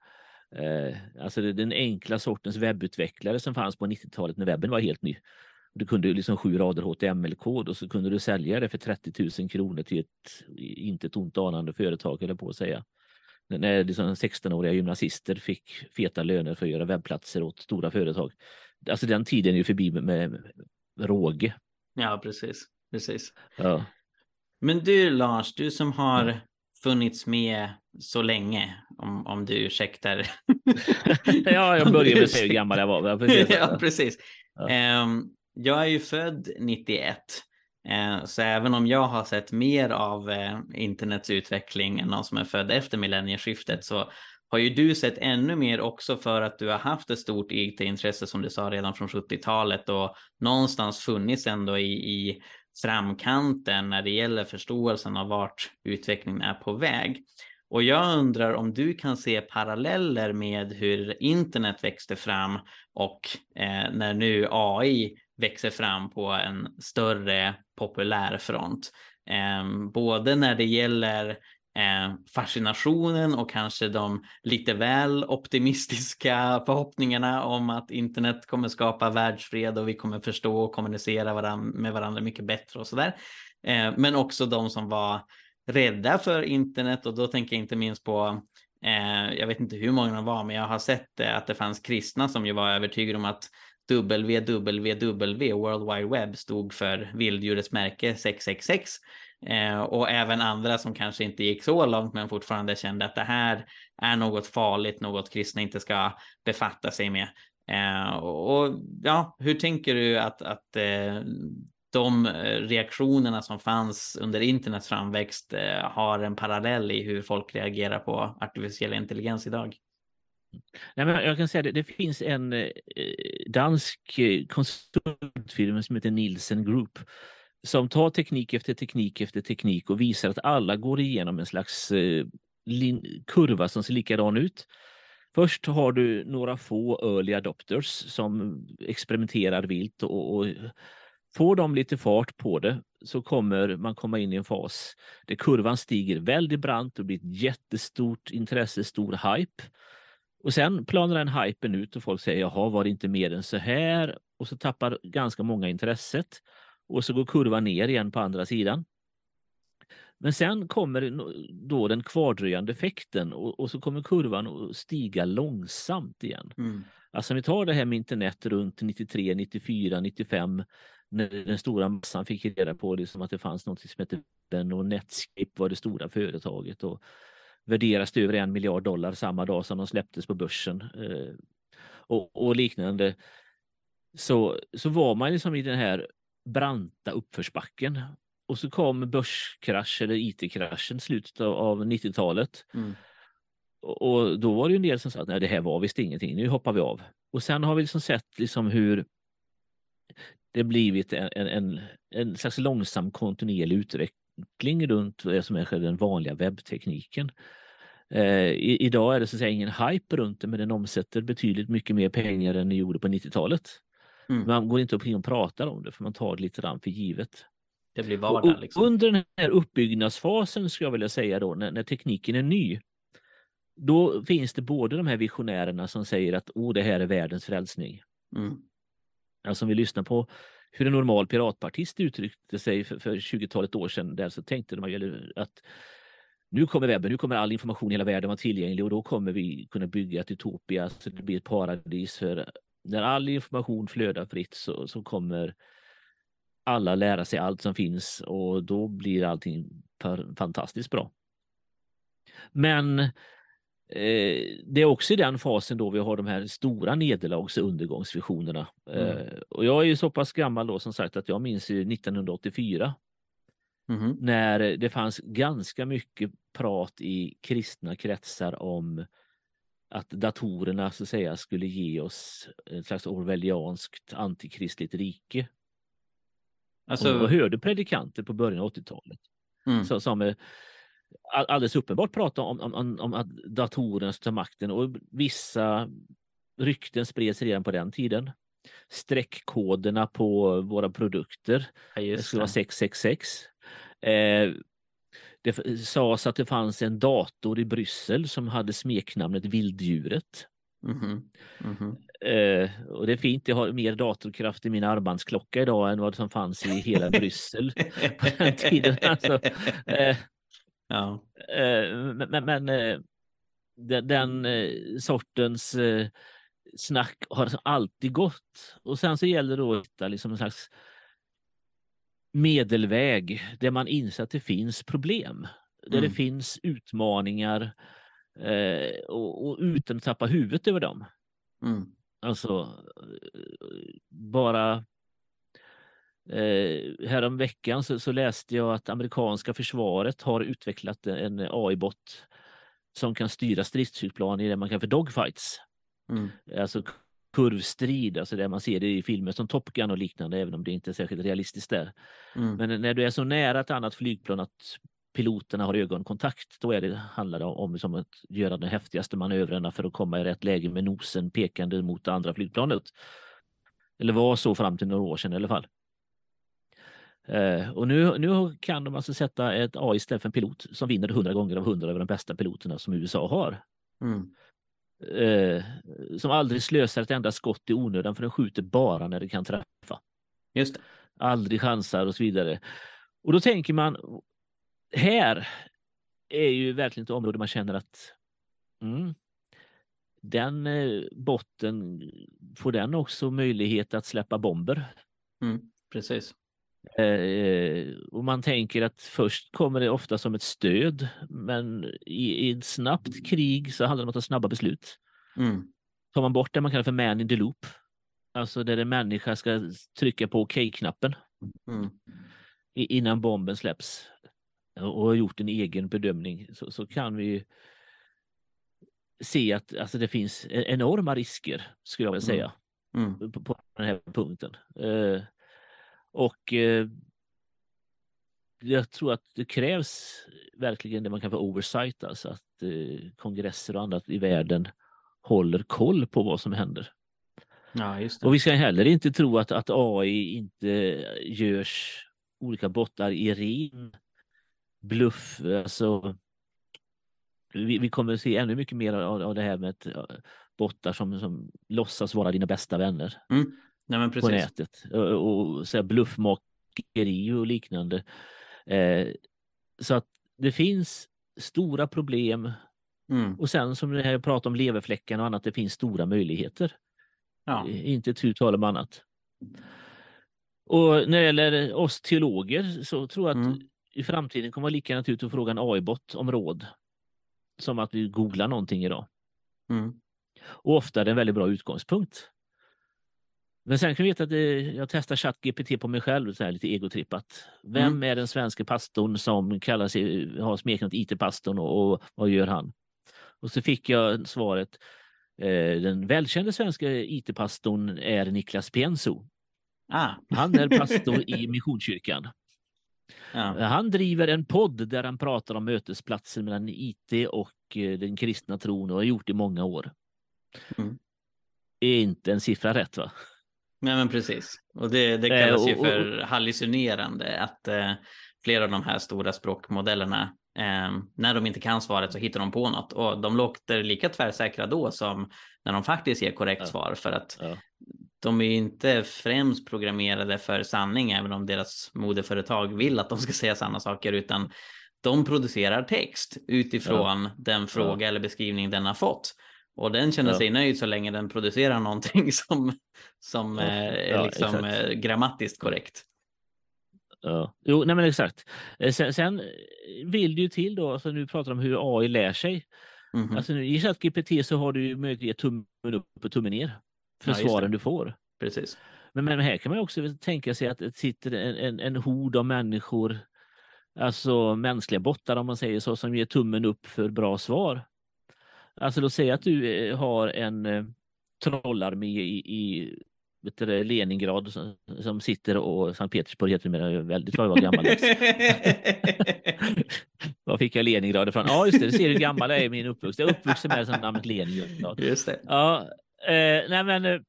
Eh, alltså den enkla sortens webbutvecklare som fanns på 90-talet när webben var helt ny. Du kunde liksom sju rader HTML-kod och så kunde du sälja det för 30 000 kronor till ett inte ett ont anande företag, eller på att säga. När liksom 16-åriga gymnasister fick feta löner för att göra webbplatser åt stora företag. Alltså den tiden är ju förbi med, med råge. Ja, precis. precis. Ja. Men du Lars, du som har funnits med så länge, om, om du ursäktar. ja, jag började med att säga hur gammal jag var. ja, precis. Ja. Um, jag är ju född 91. Uh, så även om jag har sett mer av uh, internets utveckling än någon som är född efter millennieskiftet så har ju du sett ännu mer också för att du har haft ett stort IT-intresse som du sa redan från 70-talet och någonstans funnits ändå i, i framkanten när det gäller förståelsen av vart utvecklingen är på väg. Och jag undrar om du kan se paralleller med hur internet växte fram och eh, när nu AI växer fram på en större populär front. Eh, både när det gäller Eh, fascinationen och kanske de lite väl optimistiska förhoppningarna om att internet kommer skapa världsfred och vi kommer förstå och kommunicera varann, med varandra mycket bättre och sådär. Eh, men också de som var rädda för internet och då tänker jag inte minst på eh, jag vet inte hur många de var, men jag har sett att det fanns kristna som ju var övertygade om att www, World Wide Web, stod för vilddjurets märke 666 Eh, och även andra som kanske inte gick så långt men fortfarande kände att det här är något farligt, något kristna inte ska befatta sig med. Eh, och ja, hur tänker du att, att eh, de reaktionerna som fanns under internets framväxt eh, har en parallell i hur folk reagerar på artificiell intelligens idag? Nej, men jag kan säga det, det finns en eh, dansk eh, konsultfirma som heter Nielsen Group som tar teknik efter teknik efter teknik och visar att alla går igenom en slags eh, kurva som ser likadan ut. Först har du några få early adopters som experimenterar vilt och, och får de lite fart på det så kommer man komma in i en fas där kurvan stiger väldigt brant och blir ett jättestort intresse, stor hype. Och sen planar den hypen ut och folk säger jaha, var det inte mer än så här? Och så tappar ganska många intresset och så går kurvan ner igen på andra sidan. Men sen kommer då den kvardröjande effekten och, och så kommer kurvan att stiga långsamt igen. Mm. Alltså om vi tar det här med internet runt 93, 94, 95 när den stora massan fick reda på liksom att det fanns något som hette Ben och Netscape var det stora företaget och värderas till över en miljard dollar samma dag som de släpptes på börsen eh, och, och, liknande. Så, så var man liksom i den här branta uppförsbacken och så kom börskrasch eller IT-kraschen slutet av, av 90-talet. Mm. Och, då var det ju en del som sa att nej, det här var visst ingenting, nu hoppar vi av. Och sen har vi liksom sett liksom hur det blivit en, en, en slags långsam kontinuerlig utveckling runt det som är den vanliga webbtekniken. Eh, idag är det så att säga ingen hype runt det, men den omsätter betydligt mycket mer pengar än den gjorde på 90-talet. Mm. Man går inte upp och pratar om det, för man tar det lite grann för givet. Det blir vardag. Liksom. Under den här uppbyggnadsfasen, skulle jag vilja säga då, när, när, tekniken är ny, då finns det både de här visionärerna som säger att oh, det här är världens frälsning. Mm. Alltså om vi lyssnar på hur en normal piratpartist uttryckte sig för, för 20-talet år sedan, där så tänkte de att nu kommer webben, nu kommer all information i hela världen vara tillgänglig och då kommer vi kunna bygga ett utopia så det blir ett paradis för när all information flödar fritt så, så kommer alla lära sig allt som finns och då blir allting fantastiskt bra. Men eh, det är också i den fasen då vi har de här stora nederlags och undergångsvisionerna. Mm. Eh, och jag är ju så pass gammal då som sagt att jag minns 1984 mm. när det fanns ganska mycket prat i kristna kretsar om att datorerna så att säga skulle ge oss ett slags orwellianskt antikristligt rike. Alltså... Och hörde predikanter på början av 80-talet mm. som alldeles uppenbart pratade om, om, om, att datorerna ska ta makten och vissa rykten spreds redan på den tiden. Streckkoderna på våra produkter ja, det skulle vara 666. Eh, det sades att det fanns en dator i Bryssel som hade smeknamnet Vilddjuret. Mm -hmm. Mm -hmm. Eh, och det är fint, jag har mer datorkraft i min armbandsklocka idag än vad som fanns i hela Bryssel på den tiden. Alltså, eh, ja. eh, men, men eh, den, den eh, sortens eh, snack har alltid gått. Och sen så gäller det att hitta liksom en slags medelväg där man inser att det finns problem. Där mm. det finns utmaningar eh, och, och, utan att tappa huvudet över dem. Mm. Alltså bara eh, härom veckan så, så, läste jag att amerikanska försvaret har utvecklat en AI-bot som kan styra stridsflygplan i det man kallar för dogfights. Mm. Alltså kurvstrid, alltså det man ser det i filmer som Top Gun och liknande, även om det inte är särskilt realistiskt där. Mm. Men när du är så nära ett annat flygplan att piloterna har ögonkontakt, då är det, handlar det om som att göra de häftigaste manövrarna för att komma i rätt läge med nosen pekande mot det andra flygplanet. Eller var så fram till några år sedan i alla fall. Uh, och nu, nu kan de alltså sätta ett AI istället för en pilot som vinner 100 gånger av 100 över de bästa piloterna som USA har. Mm eh, som aldrig slösar ett enda skott i onödan för den skjuter bara när det kan träffa. Just det. Aldrig chansar och så vidare. Och då tänker man, här är ju verkligen ett område man känner att mm, den eh, botten, får den också möjlighet att släppa bomber? Mm, precis. Eh, och man tänker att först kommer det ofta som ett stöd, men i, i ett snabbt krig så handlar det om att ta snabba beslut. Mm. tar man bort det man kallar för man in the loop, alltså där en människa ska trycka på OK-knappen Mm. innan bomben släpps och har gjort en egen bedömning så, så kan vi se att alltså, det finns e-, enorma risker, skulle jag vilja säga, Mm. på, på den här punkten. Eh, och eh, jag tror att det krävs verkligen det man kan få oversight, alltså att eh, kongresser och annat i världen håller koll på vad som händer. Ja. Och vi ska heller inte tro att, att AI inte görs olika bottar i ren bluff. Alltså, vi, vi kommer att se ännu mycket mer av, av det här med att, ja, bottar som, som låtsas vara dina bästa vänner Nej, men på nätet och, och så här bluffmakeri och liknande. Eh, så att det finns stora problem Mm. och sen som det här jag pratar om leverfläckarna och annat, det finns stora möjligheter. Ja. Eh, Inte tu tal om annat. Och när det gäller oss teologer så tror jag att Mm. i framtiden kommer det vara lika naturligt att fråga en AI-bot om råd som att vi googlar någonting idag. Mm. Och ofta är det en väldigt bra utgångspunkt. Men sen kan vi veta att det, jag testar ChatGPT på mig själv, så här lite egotrippat. Vem Mm. är den svenska pastorn som kallar sig, har smeknamnet IT-pastorn och, och vad gör han? Och så fick jag svaret, eh, den välkände svenska IT-pastorn är Niklas Pienso. Ah. Han är pastor i Missionskyrkan. Ja. Han driver en podd där han pratar om mötesplatser mellan IT och eh, den kristna tron och har gjort i många år. Mm. Är inte en siffra rätt va? Nej men precis. Och det, det Eh, kallas ju för hallucinerande att eh, flera av de här stora språkmodellerna eh, när de inte kan svaret så hittar de på något och de låter lika tvärsäkra då som när de faktiskt ger korrekt Ja. svar för att Ja. de är ju inte främst programmerade för sanning även om deras moderföretag vill att de ska säga sanna saker utan de producerar text utifrån den fråga eller beskrivning den har fått. Och den känner Ja. sig nöjd så länge den producerar någonting som, som Ja, eh, är ja, liksom exakt. eh, grammatiskt korrekt. Ja. Jo, nej men exakt. Eh, Sen, sen vill det ju till då, alltså nu pratar om hur AI lär sig. Mhm. Alltså nu, I ChatGPT så har du ju möjlighet att ge tummen upp och tummen ner för Ja, svaren du får. Precis. Men, men här kan man också tänka sig att det sitter en, en, en hord av människor, alltså mänskliga bottar om man säger så, som ger tummen upp för bra svar. Alltså låt säga att du eh, har en eh, trollarmé i, i vet du, Leningrad som, som sitter och Sankt Petersburg heter det väldigt vad jag var gammal. Var fick jag Leningrad ifrån? Ja just det, du ser hur gammal jag är i min uppväxt. Jag är uppvuxen med som namnet Leningrad. Just det. Ja, eh, nej men eh,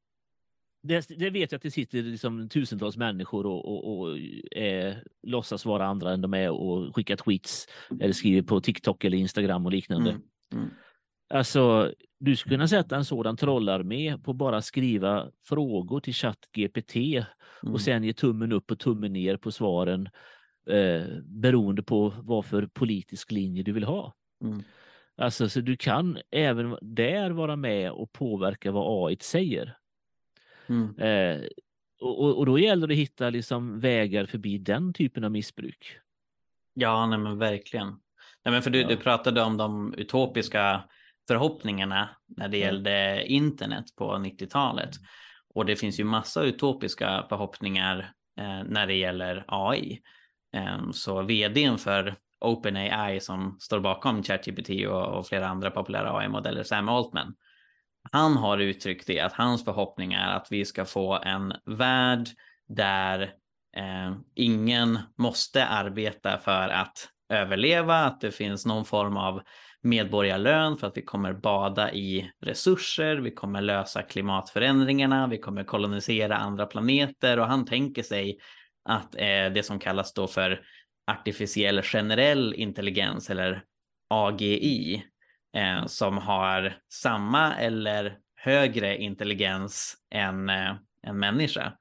det, det vet jag att det sitter liksom tusentals människor och, och, och eh, låtsas vara andra än de är och skickar tweets eller skriver på TikTok eller Instagram och liknande. Mm. Mm. Alltså, du skulle kunna sätta en sådan trollarmé på bara skriva frågor till ChatGPT Mm. och sen ge tummen upp och tummen ner på svaren eh, beroende på vad för politisk linje du vill ha. Mm. Alltså, så du kan även där vara med och påverka vad AI säger. Mm. Eh, och, och- då gäller det att hitta liksom vägar förbi den typen av missbruk. Ja, nej men verkligen. Nej, men för du, Ja. du pratade om de utopiska förhoppningarna när det Ja. gällde internet på 90-talet. Och det finns ju massa utopiska förhoppningar eh, när det gäller AI. Eh, så vdn för OpenAI som står bakom ChatGPT och, och flera andra populära AI-modeller, Sam Altman, han har uttryckt det att hans förhoppning är att vi ska få en värld där eh, ingen måste arbeta för att överleva, att det finns någon form av medborgarlön för att vi kommer bada i resurser, vi kommer lösa klimatförändringarna, vi kommer kolonisera andra planeter och han tänker sig att eh, det som kallas då för artificiell generell intelligens eller AGI eh, som har samma eller högre intelligens än eh, en människa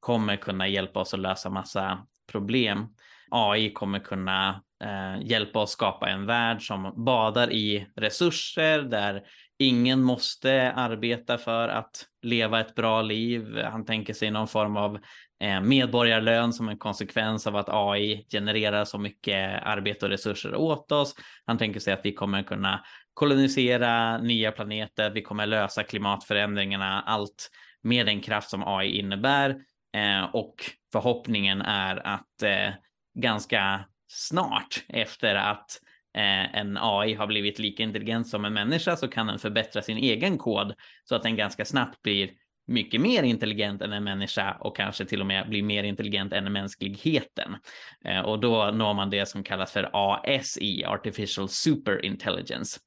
kommer kunna hjälpa oss att lösa massa problem. AI kommer kunna eh, hjälpa oss skapa en värld som badar i resurser där ingen måste arbeta för att leva ett bra liv. Han tänker sig någon form av eh, medborgarlön som en konsekvens av att AI genererar så mycket arbete och resurser åt oss. Han tänker sig att vi kommer kunna kolonisera nya planeter, vi kommer lösa klimatförändringarna, allt med den kraft som AI innebär. Eh, och förhoppningen är att eh, ganska snart efter att eh, en AI har blivit lika intelligent som en människa så kan den förbättra sin egen kod så att den ganska snabbt blir mycket mer intelligent än en människa och kanske till och med blir mer intelligent än mänskligheten. Eh, och då når man det som kallas för ASI, Artificial Superintelligence.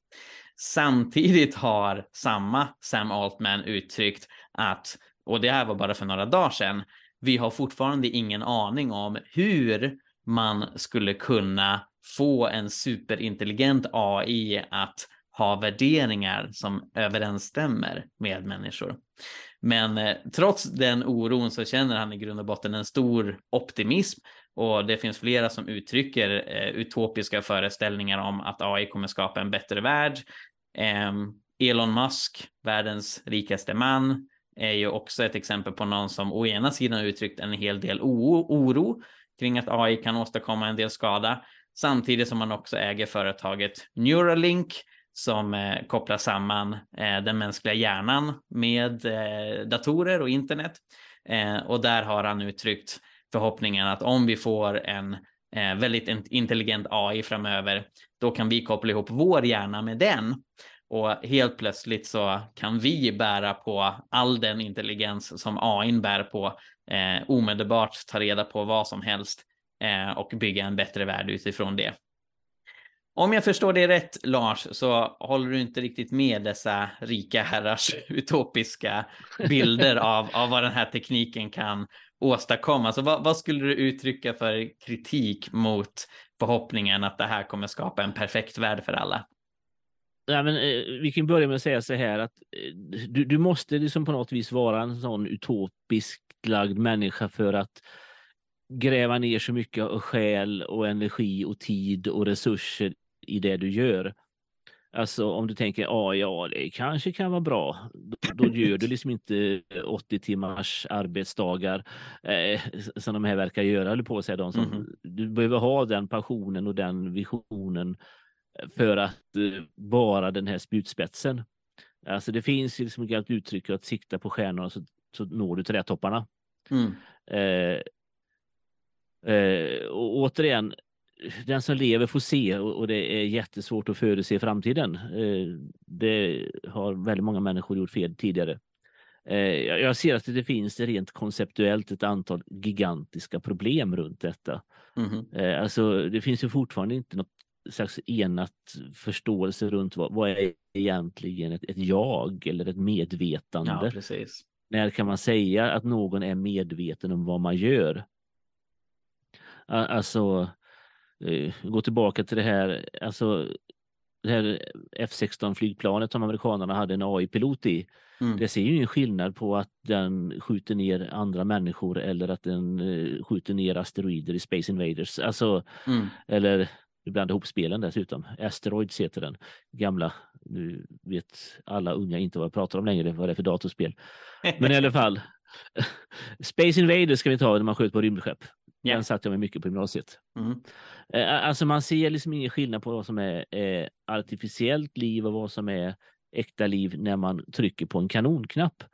Samtidigt har samma Sam Altman uttryckt att, och det här var bara för några dagar sedan, vi har fortfarande ingen aning om hur man skulle kunna få en superintelligent AI att ha värderingar som överensstämmer med människor. Men eh, trots den oron så känner han i grund och botten en stor optimism och det finns flera som uttrycker eh, utopiska föreställningar om att AI kommer skapa en bättre värld. Eh, Elon Musk, världens rikaste man, är ju också ett exempel på någon som å ena sidan uttryckt en hel del oro kring att AI kan åstadkomma en del skada, samtidigt som man också äger företaget Neuralink som eh, kopplar samman eh, den mänskliga hjärnan med eh, datorer och internet. Eh, och där har han uttryckt förhoppningen att om vi får en eh, väldigt intelligent AI framöver, då kan vi koppla ihop vår hjärna med den och helt plötsligt så kan vi bära på all den intelligens som AI bär på, eh, omedelbart ta reda på vad som helst eh, och bygga en bättre värld utifrån det. Om jag förstår det rätt, Lars, så håller du inte riktigt med dessa rika herrars utopiska bilder av, av vad den här tekniken kan åstadkomma. Så vad, vad, skulle du uttrycka för kritik mot förhoppningen att det här kommer skapa en perfekt värld för alla? Ja, men, eh, vi kan börja med att säga så här att eh, du, du måste liksom på något vis vara en sån utopiskt lagd människa för att gräva ner så mycket av själ och energi och tid och resurser i det du gör. Alltså om du tänker, ja, ja, det kanske kan vara bra. Då, då gör du liksom inte 80 timmars arbetsdagar eh, som de här verkar göra, eller på att säga. De som, mm. Du behöver ha den passionen och den visionen för att eh, vara den här spjutspetsen. Alltså det finns liksom ett gammalt uttryck att sikta på stjärnorna så, så når du trädtopparna. Mm. Eh, eh, och återigen, den som lever får se och, och det är jättesvårt att förutse framtiden. Eh, det har väldigt många människor gjort fel tidigare. Eh, jag ser att det finns rent konceptuellt ett antal gigantiska problem runt detta. Mm. Alltså, det finns ju fortfarande inte något slags enat förståelse runt vad, vad är egentligen ett, ett, jag eller ett medvetande. Ja, precis. När kan man säga att någon är medveten om vad man gör? Alltså, eh, gå tillbaka till det här, alltså det här F16 flygplanet som amerikanerna hade en AI-pilot i. Mm. Det ser ju ingen skillnad på att den skjuter ner andra människor eller att den eh, skjuter ner asteroider i Space Invaders. Alltså, mm. eller du blandar ihop spelen dessutom. Asteroids heter den. Gamla, nu vet alla unga inte vad jag pratar om längre, vad det är för datorspel. Men i alla fall. Space Invaders ska vi ta när man sköt på rymdskepp. Yeah. Den satt jag med mycket på gymnasiet. Mm. Alltså man ser liksom ingen skillnad på vad som är eh, artificiellt liv och vad som är äkta liv när man trycker på en kanonknapp.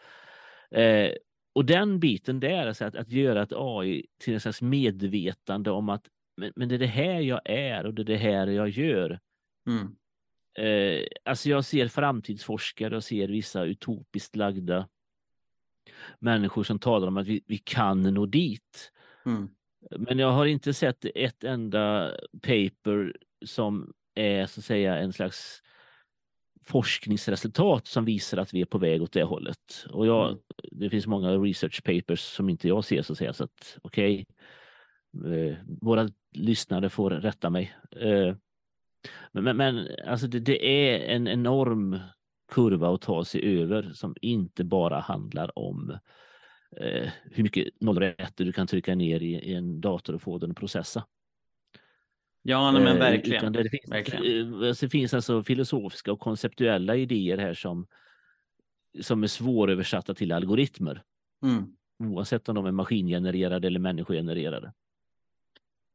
Eh, och den biten där, alltså att, att göra ett AI till en slags medvetande om att men, men det är det här jag är och det är det här jag gör. Mm. Eh, alltså jag ser framtidsforskare och ser vissa utopiskt lagda människor som talar om att vi, vi kan nå dit. Mm. Men jag har inte sett ett enda paper som är så att säga en slags forskningsresultat som visar att vi är på väg åt det hållet. Och jag, mm. Det finns många research papers som inte jag ser så att säga. Så att okej, okay, våra lyssnare får rätta mig. Eh, men, men, men alltså det, det, är en enorm kurva att ta sig över som inte bara handlar om eh, hur mycket nollrätter du kan trycka ner i, i, en dator och få den att processa. Ja, nej, men verkligen. Utan det, finns, verkligen. Alltså, det finns alltså filosofiska och konceptuella idéer här som, som är svåröversatta till algoritmer. Mm. Oavsett om de är maskingenererade eller människogenererade.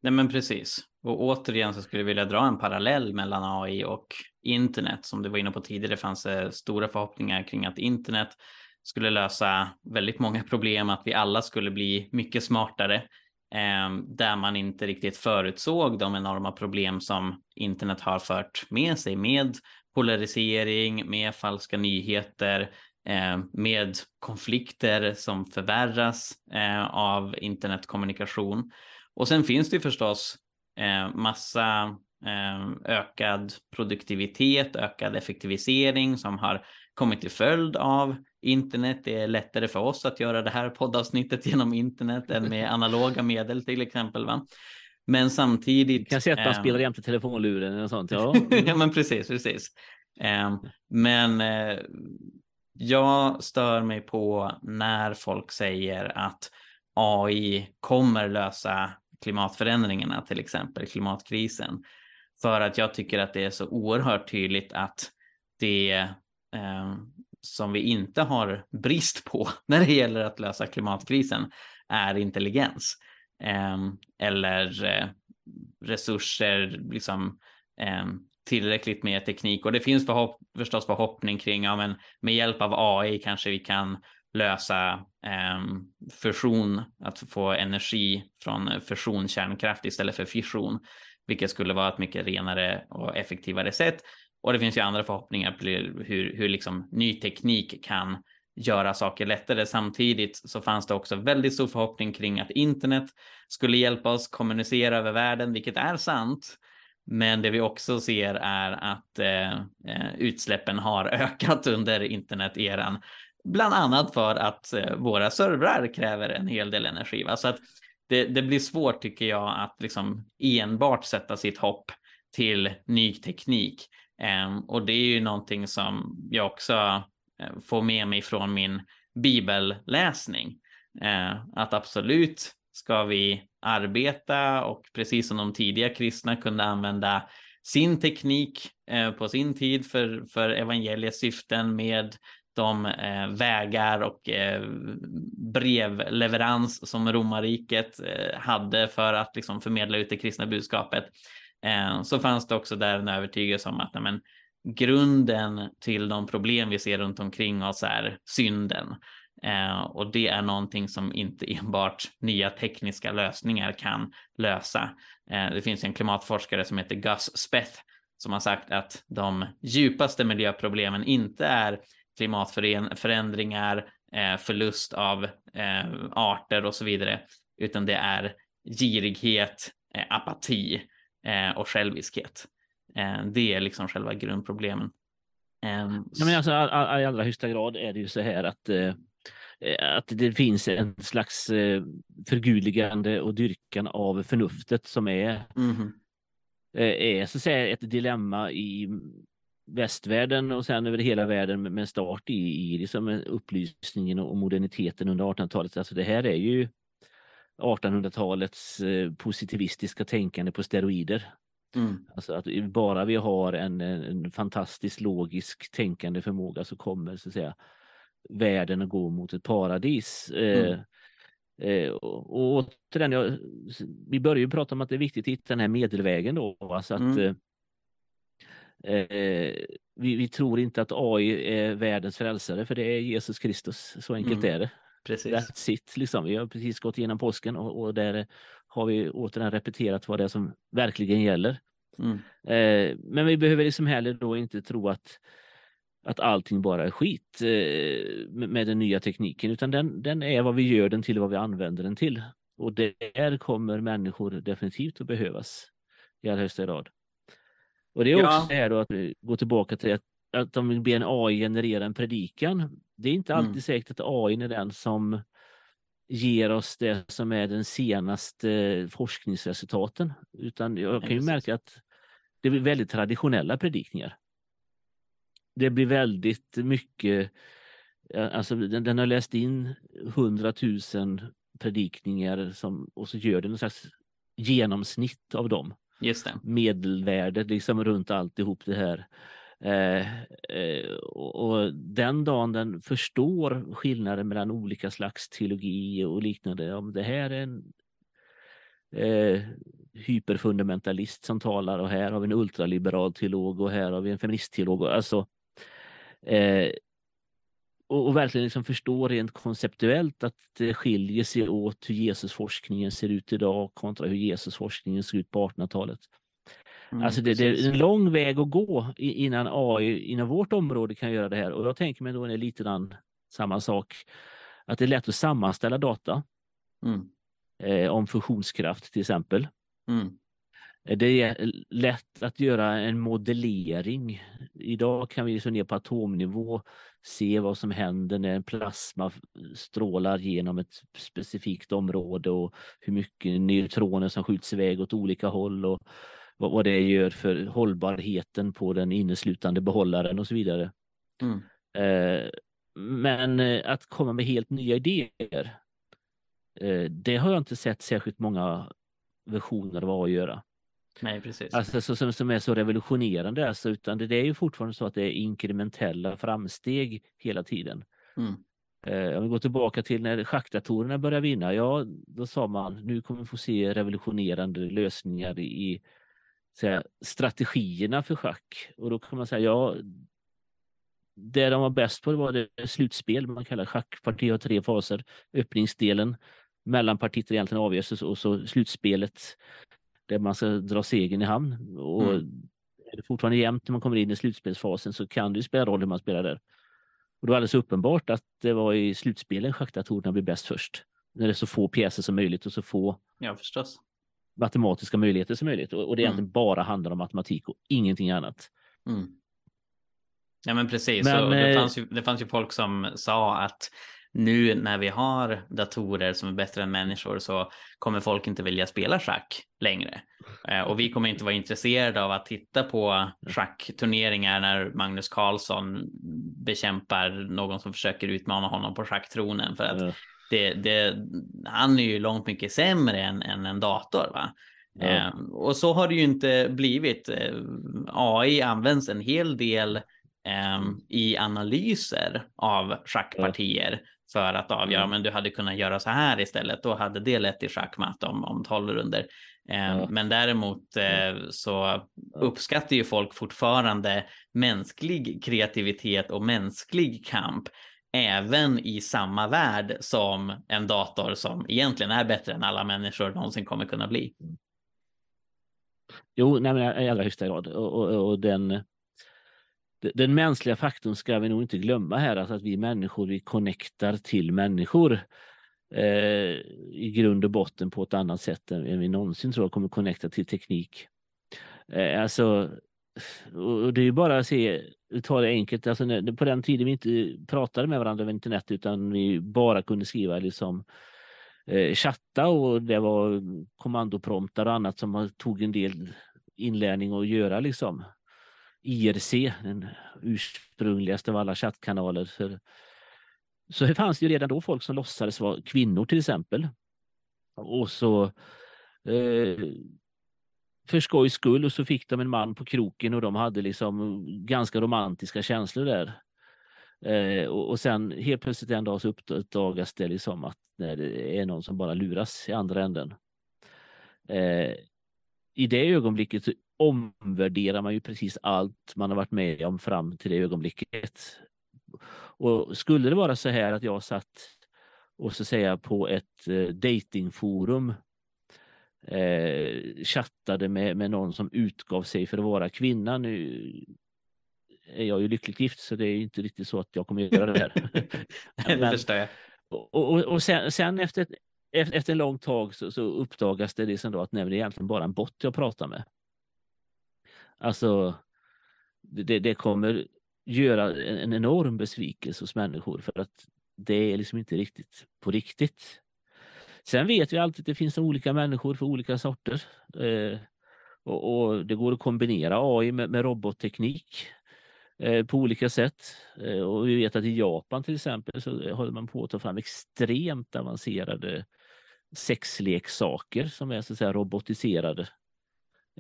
Nej men precis. Och återigen så skulle jag vilja dra en parallell mellan AI och internet. Som du var inne på tidigare fanns det stora förhoppningar kring att internet skulle lösa väldigt många problem, att vi alla skulle bli mycket smartare. Eh, där man inte riktigt förutsåg de enorma problem som internet har fört med sig med polarisering, med falska nyheter, eh, med konflikter som förvärras eh, av internetkommunikation. Och sen finns det förstås eh, massa eh, ökad produktivitet, ökad effektivisering som har kommit till följd av internet. Det är lättare för oss att göra det här poddavsnittet genom internet än med analoga medel till exempel. Va? Men samtidigt. Kan sätta eh, spelar jämte telefonluren och sånt. Ja, ja men precis, precis. Eh, men eh, jag stör mig på när folk säger att AI kommer lösa klimatförändringarna, till exempel klimatkrisen. För att jag tycker att det är så oerhört tydligt att det eh, som vi inte har brist på när det gäller att lösa klimatkrisen är intelligens. Eh, eller eh, resurser, liksom eh, tillräckligt med teknik. Och det finns förhopp förstås förhoppning kring, ja men med hjälp av AI kanske vi kan lösa eh, fusion, att få energi från fusion kärnkraft istället för fission, vilket skulle vara ett mycket renare och effektivare sätt. Och det finns ju andra förhoppningar på hur, hur liksom ny teknik kan göra saker lättare. Samtidigt så fanns det också väldigt stor förhoppning kring att internet skulle hjälpa oss kommunicera över världen, vilket är sant. Men det vi också ser är att eh, eh utsläppen har ökat under interneteran Bland annat för att eh, våra servrar kräver en hel del energi. Va? Så att det, det, blir svårt tycker jag att liksom enbart sätta sitt hopp till ny teknik. Ehm, och det är ju någonting som jag också eh, får med mig från min bibelläsning. Ehm, att absolut ska vi arbeta och precis som de tidiga kristna kunde använda sin teknik eh, på sin tid för, för evangeliets syften med de eh, vägar och eh, brevleverans som romarriket eh, hade för att liksom, förmedla ut det kristna budskapet eh, så fanns det också där en övertygelse om att men, grunden till de problem vi ser runt omkring oss är synden. Eh, och det är någonting som inte enbart nya tekniska lösningar kan lösa. Eh, det finns en klimatforskare som heter Gus Speth som har sagt att de djupaste miljöproblemen inte är klimatförändringar, eh, förlust av eh, arter och så vidare, utan det är girighet, eh, apati och själviskhet. Det är liksom själva grundproblemen. Ehm, ja, men alltså, I allra högsta grad är det ju så här att att det finns en slags förgudligande och dyrkan av förnuftet som är, mm. är så att säga, ett dilemma i västvärlden och sen över hela världen med start i, i liksom upplysningen och moderniteten under 1800-talet. Alltså det här är ju 1800-talets eh, positivistiska tänkande på steroider. Mm. Alltså att bara vi har en, en fantastisk logisk tänkande förmåga så kommer så att säga världen att gå mot ett paradis. Eh, mm. Eh, och, och återigen, jag, vi börjar ju prata om att det är viktigt att hitta den här medelvägen då. Alltså att mm. Eh, vi, vi, tror inte att AI är världens frälsare för det är Jesus Kristus. Så enkelt mm. är det. Precis. That's it, liksom. Vi har precis gått igenom påsken och, och där har vi återigen repeterat vad det är som verkligen gäller. Mm. Eh, men vi behöver liksom heller då inte tro att, att allting bara är skit eh, med, med den nya tekniken utan den, den är vad vi gör den till, vad vi använder den till. Och där kommer människor definitivt att behövas i allra högsta grad. Och det är också ja. här då att gå tillbaka till att, att om vi ber en AI generera en predikan. Det är inte alltid mm. säkert att AI är den som ger oss det som är den senaste forskningsresultaten. Utan jag kan ju märka att det blir väldigt traditionella predikningar. Det blir väldigt mycket, alltså den, den har läst in hundratusen predikningar som, och så gör den en slags genomsnitt av dem. Just det. medelvärdet liksom runt alltihop det här. Eh, eh, och, den dagen den förstår skillnaden mellan olika slags teologi och liknande, om det här är en eh, hyperfundamentalist som talar och här har vi en ultraliberal teolog och här har vi en feministteolog. Alltså, eh, och, och, verkligen liksom förstå rent konceptuellt att det skiljer sig åt hur Jesusforskningen ser ut idag kontra hur Jesusforskningen ser ut på 1800-talet. Mm, alltså det, det, är en lång väg att gå innan AI inom vårt område kan göra det här och jag tänker mig då är lite grann samma sak. Att det är lätt att sammanställa data mm. eh, om fusionskraft till exempel. Mm. Eh, det är lätt att göra en modellering. Idag kan vi så ner på atomnivå se vad som händer när en plasma strålar genom ett specifikt område och hur mycket neutroner som skjuts iväg åt olika håll och vad, det gör för hållbarheten på den inneslutande behållaren och så vidare. Mm. Eh, men eh, att komma med helt nya idéer, det har jag inte sett särskilt många versioner av AI göra. Nej, precis. Alltså, så, som, som är så revolutionerande, alltså, utan det, det, är ju fortfarande så att det är inkrementella framsteg hela tiden. Mm. Eh, om vi går tillbaka till när schackdatorerna började vinna, ja då sa man nu kommer vi få se revolutionerande lösningar i säga, strategierna för schack. Och då kan man säga, ja det de var bäst på var det slutspel, man kallar schackparti har tre faser. Öppningsdelen, mellanpartiet egentligen avgörs och så slutspelet där man ska dra segern i hamn. Och mm. är det fortfarande jämnt när man kommer in i slutspelsfasen så kan det spela roll hur man spelar där. Och det var alldeles uppenbart att det var i slutspelen schackdatorerna blev bäst först. När det är så få pjäser som möjligt och så få ja, förstås. matematiska möjligheter som möjligt. Och, och det mm. egentligen bara handlar om matematik och ingenting annat. Mm. Ja men precis, men, det, eh, fanns ju, det fanns ju folk som sa att nu när vi har datorer som är bättre än människor så kommer folk inte vilja spela schack längre. Eh, och vi kommer inte vara intresserade av att titta på schackturneringar när Magnus Carlsson bekämpar någon som försöker utmana honom på schacktronen. För att det, det, han är ju långt mycket sämre än, än en dator. Va? Ja. Eh, och så har det ju inte blivit. Eh, AI används en hel del eh, i analyser av schackpartier för att avgöra, mm. men du hade kunnat göra så här istället. Då hade det lett till schackmatt om, om 12 runder. Eh, ja. Men däremot eh, så uppskattar ju folk fortfarande mänsklig kreativitet och mänsklig kamp även i samma värld som en dator som egentligen är bättre än alla människor någonsin kommer kunna bli. Jo, nej, men i allra högsta grad. Och, och, och den, den mänskliga faktorn ska vi nog inte glömma här, alltså att vi människor vi connectar till människor eh, i grund och botten på ett annat sätt än vi någonsin tror kommer connecta till teknik. Eh, alltså, och det är ju bara att se, ta det enkelt, alltså när, på den tiden vi inte pratade med varandra över internet utan vi bara kunde skriva liksom eh, chatta och det var kommandopromptar och annat som tog en del inlärning att göra liksom. IRC, den ursprungligaste av alla chattkanaler. För, så det fanns ju redan då folk som låtsades vara kvinnor till exempel. Och så eh, för skojs skull och så fick de en man på kroken och de hade liksom ganska romantiska känslor där. Eh, och, och, sen helt plötsligt en dag så uppdagas det liksom att det är någon som bara luras i andra änden. Eh, I det ögonblicket omvärderar man ju precis allt man har varit med om fram till det ögonblicket. Och skulle det vara så här att jag satt och så säga på ett eh, datingforum eh, chattade med, med någon som utgav sig för att vara kvinna. Nu är jag ju lyckligt gift så det är inte riktigt så att jag kommer att göra det här. Men, det förstår jag. Och, och, och sen, sen, efter, efter en lång tag så, så uppdagas det liksom då att nej, det är egentligen bara en bot jag pratar med. Alltså, det, det kommer göra en enorm besvikelse hos människor för att det är liksom inte riktigt på riktigt. Sen vet vi alltid att det finns olika människor för olika sorter. Eh, och, och, det går att kombinera AI med, med robotteknik eh, på olika sätt. Eh, och vi vet att i Japan till exempel så håller man på att ta fram extremt avancerade sexleksaker som är så att säga robotiserade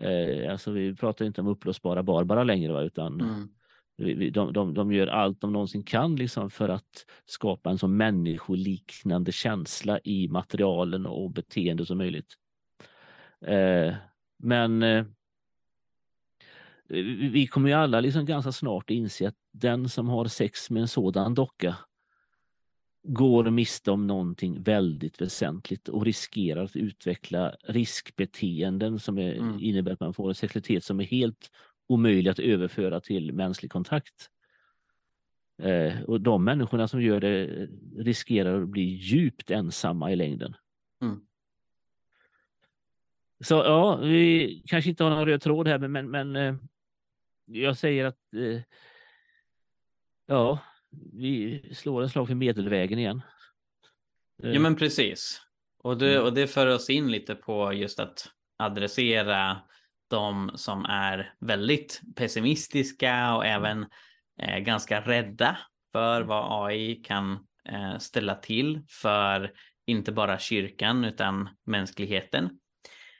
Eh, alltså vi pratar inte om upplösbara Barbara längre, va? utan mm. de, de, de gör allt de någonsin kan liksom, för att skapa en så människoliknande känsla i materialen och beteende som möjligt. Eh, men eh, vi kommer ju alla liksom ganska snart inse att den som har sex med en sådan docka går miste om någonting väldigt väsentligt och riskerar att utveckla riskbeteenden som är, mm. innebär att man får en sexualitet som är helt omöjlig att överföra till mänsklig kontakt. Eh, och de människorna som gör det riskerar att bli djupt ensamma i längden. Mm. Så ja, vi kanske inte har någon röd tråd här, men, men eh, jag säger att eh, ja, vi slår en slag för medelvägen igen. Ja men precis. Och det, mm. och det för oss in lite på just att adressera de som är väldigt pessimistiska och även eh, ganska rädda för mm. vad AI kan eh, ställa till för inte bara kyrkan utan mänskligheten.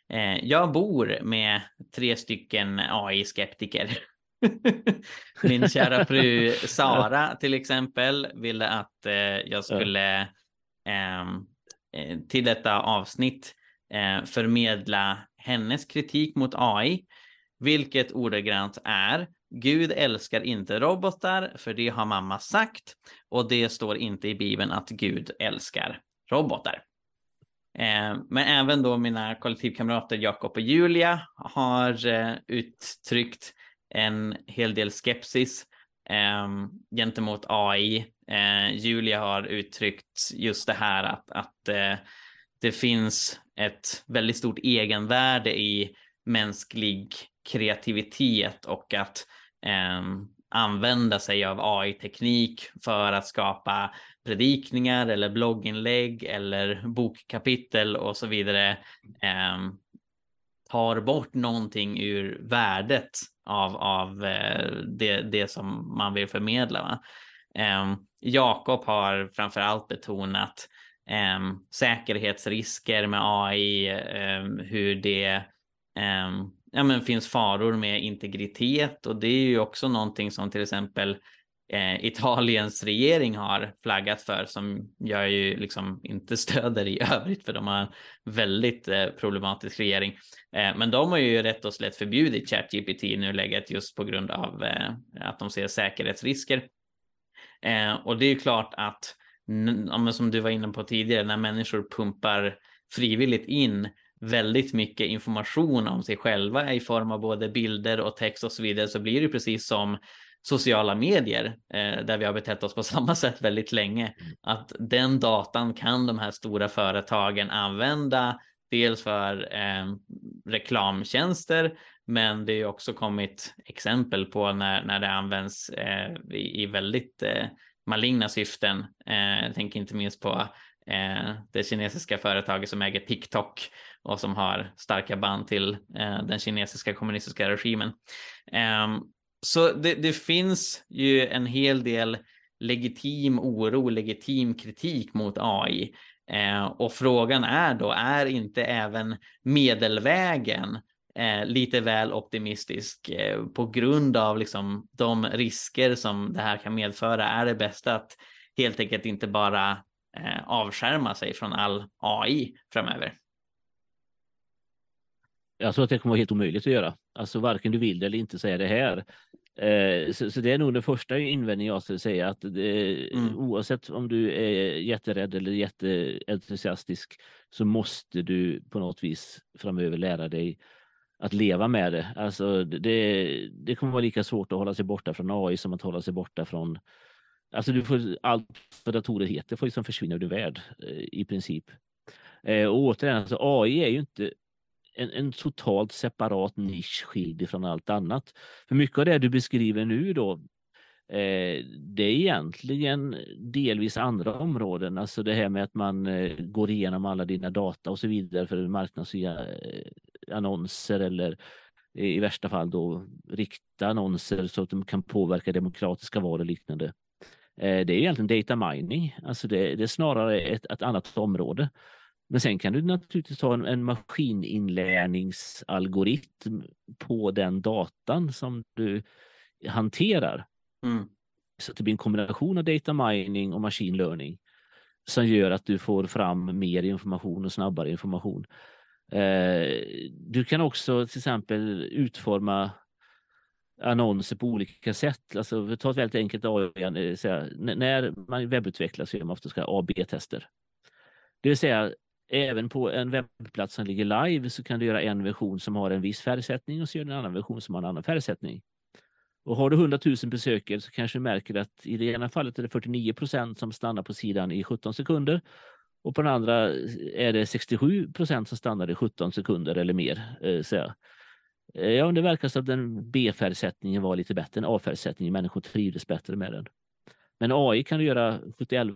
Eh, jag bor med tre stycken AI-skeptiker. Min kära fru Sara till exempel ville att eh, jag skulle ehm, eh, till detta avsnitt eh, förmedla hennes kritik mot AI, vilket ordagrant är Gud älskar inte robotar, för det har mamma sagt och det står inte i Bibeln att Gud älskar robotar. Eh, men även då mina kollektivkamrater Jakob och Julia har eh, uttryckt en hel del skepsis eh, gentemot AI. Eh, Julia har uttryckt just det här att, att eh, det finns ett väldigt stort egenvärde i mänsklig kreativitet och att eh, använda sig av AI-teknik för att skapa predikningar eller blogginlägg eller bokkapitel och så vidare eh, tar bort någonting ur värdet av, av eh, det, det som man vill förmedla. Eh, Jakob har framför allt betonat eh, säkerhetsrisker med AI, eh, hur det ehm, ja, men finns faror med integritet och det är ju också någonting som till exempel eh, Italiens regering har flaggat för som jag ju liksom inte stöder i övrigt för de har en väldigt eh, problematisk regering. Eh, men de har ju rätt och slätt förbjudit ChatGPT i nuläget just på grund av eh, att de ser säkerhetsrisker. Eh, och det är ju klart att som du var inne på tidigare, när människor pumpar frivilligt in väldigt mycket information om sig själva i form av både bilder och text och så vidare så blir det precis som sociala medier eh, där vi har betett oss på samma sätt väldigt länge. Mm. Att den datan kan de här stora företagen använda dels för eh, reklamtjänster men det är också kommit exempel på när, när det används eh, i, i, väldigt eh, maligna syften. Eh, jag tänker inte minst på eh, det kinesiska företaget som äger TikTok och som har starka band till eh, den kinesiska kommunistiska regimen. Så det, det, finns ju en hel del legitim oro, legitim kritik mot AI. Eh, och frågan är då, är inte även medelvägen eh, lite väl optimistisk eh, på grund av liksom de risker som det här kan medföra? Är det bäst att helt enkelt inte bara eh, avskärma sig från all AI framöver? Jag tror att det kommer vara helt omöjligt att göra. Alltså varken du vill det eller inte säga det här. Eh, så, så, det är nog den första invändningen jag skulle säga att det, mm. oavsett om du är jätterädd eller jätteentusiastisk så måste du på något vis framöver lära dig att leva med det. Alltså det, det kommer vara lika svårt att hålla sig borta från AI som att hålla sig borta från Alltså du får allt vad datorer heter får liksom försvinna ur din värld eh, i princip. Eh, och återigen, alltså AI är ju inte en, en totalt separat nisch skild från allt annat. För mycket av det du beskriver nu då, eh, det är egentligen delvis andra områden, alltså det här med att man eh, går igenom alla dina data och så vidare för marknadsföra eh, annonser eller i värsta fall då rikta annonser så att de kan påverka demokratiska val och liknande. Eh, det är egentligen data mining, alltså det, det är snarare ett, ett annat område. Men sen kan du naturligtvis ha en, en maskininlärningsalgoritm på den datan som du hanterar. Mm. Så det blir en kombination av data mining och machine learning som gör att du får fram mer information och snabbare information. Eh, du kan också till exempel utforma annonser på olika sätt. Alltså, ta ett väldigt enkelt AI. Eh, när man webbutvecklar så gör man ofta AB-tester. Det vill säga, även på en webbplats som ligger live så kan du göra en version som har en viss färgsättning och så gör du en annan version som har en annan färgsättning. Och har du 100 000 besökare så kanske du märker att i det ena fallet är det 49 procent som stannar på sidan i 17 sekunder och på den andra är det 67 procent som stannar i 17 sekunder eller mer. Eh, så eh, ja, det verkar som att den B-färgsättningen var lite bättre än A-färgsättningen. Människor trivdes bättre med den. Men AI kan du göra 71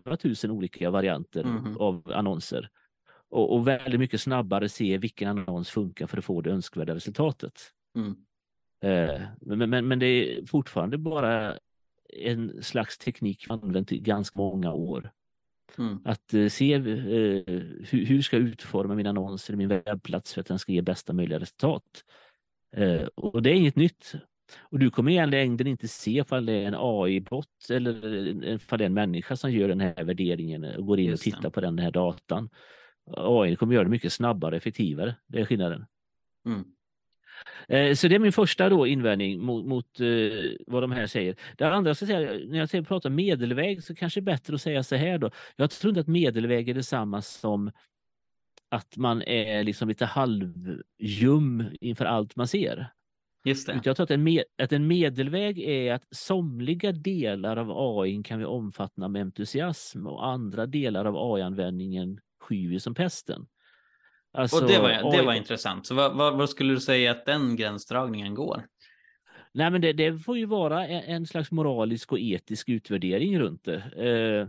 000 olika varianter mm. av annonser och, och, väldigt mycket snabbare se vilken annons funkar för att få det önskvärda resultatet. Mm. Eh, men, men, men, det är fortfarande bara en slags teknik använt i ganska många år. Mm. Att uh, se uh, hur, hur ska jag utforma min annons eller min webbplats för att den ska ge bästa möjliga resultat. Uh, och det är inget nytt. Och du kommer i längden inte se ifall det är en AI-bot eller ifall det är en människa som gör den här värderingen och går in och tittar på den här datan. AI kommer göra det mycket snabbare och effektivare. Det är skillnaden. Mm. Eh, så det är min första då invändning mot, mot uh, vad de här säger. Det andra, så säga, när jag pratar medelväg så kanske det är bättre att säga så här då. Jag tror inte att medelväg är detsamma som att man är liksom lite halvjum inför allt man ser. Just det. Jag tror att en, med, att en medelväg är att somliga delar av AI kan vi omfatta med entusiasm och andra delar av AI-användningen sky vi som pesten. Alltså, och det var, det var intressant. Så vad, vad, vad, skulle du säga att den gränsdragningen går? Nej, men det, det får ju vara en, en, slags moralisk och etisk utvärdering runt det. Eh,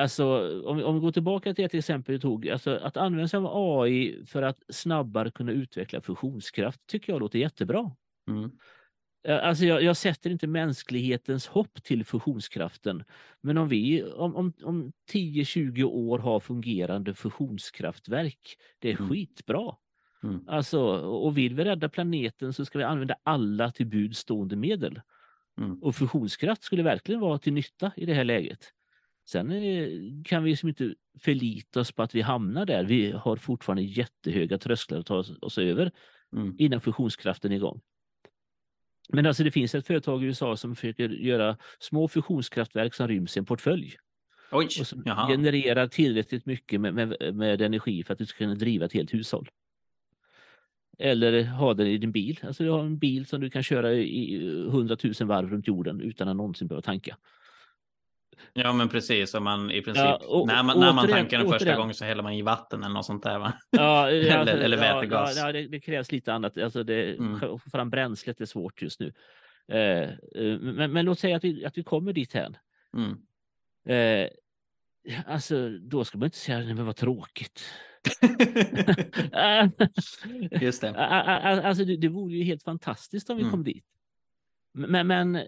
alltså, om, om vi går tillbaka till ett exempel du tog, alltså att använda sig av AI för att snabbare kunna utveckla fusionskraft tycker jag låter jättebra. Mm. Alltså jag, jag, sätter inte mänsklighetens hopp till fusionskraften. Men om vi om, om, om 10-20 år har fungerande fusionskraftverk, det är mm. skitbra. Mm. Alltså, och vill vi rädda planeten så ska vi använda alla till bud stående medel. Mm. Och fusionskraft skulle verkligen vara till nytta i det här läget. Sen eh, kan vi liksom inte förlita oss på att vi hamnar där. Vi har fortfarande jättehöga trösklar att ta oss, oss över mm. innan fusionskraften är igång. Men alltså det finns ett företag i USA som försöker göra små fusionskraftverk som ryms i en portfölj. Oj, och som jaha. genererar tillräckligt mycket med, med, med, energi för att du ska kunna driva ett helt hushåll. Eller ha den i din bil. Alltså du har en bil som du kan köra i 100 000 varv runt jorden utan att någonsin behöva tanka. Ja men precis, om man i princip, ja, och, när man, när man tankar den första gången så häller man i vatten eller något sånt där va? Ja, eller, alltså, eller vätegas. Ja, ja det, det, krävs lite annat, alltså det, mm. få fram bränslet är svårt just nu. Eh, eh, men, men, låt säga att vi, att vi kommer dit här. Mm. Eh, alltså då ska man inte säga, nej men vad tråkigt. just det. Alltså det, det vore ju helt fantastiskt om vi mm. kom dit. Men, men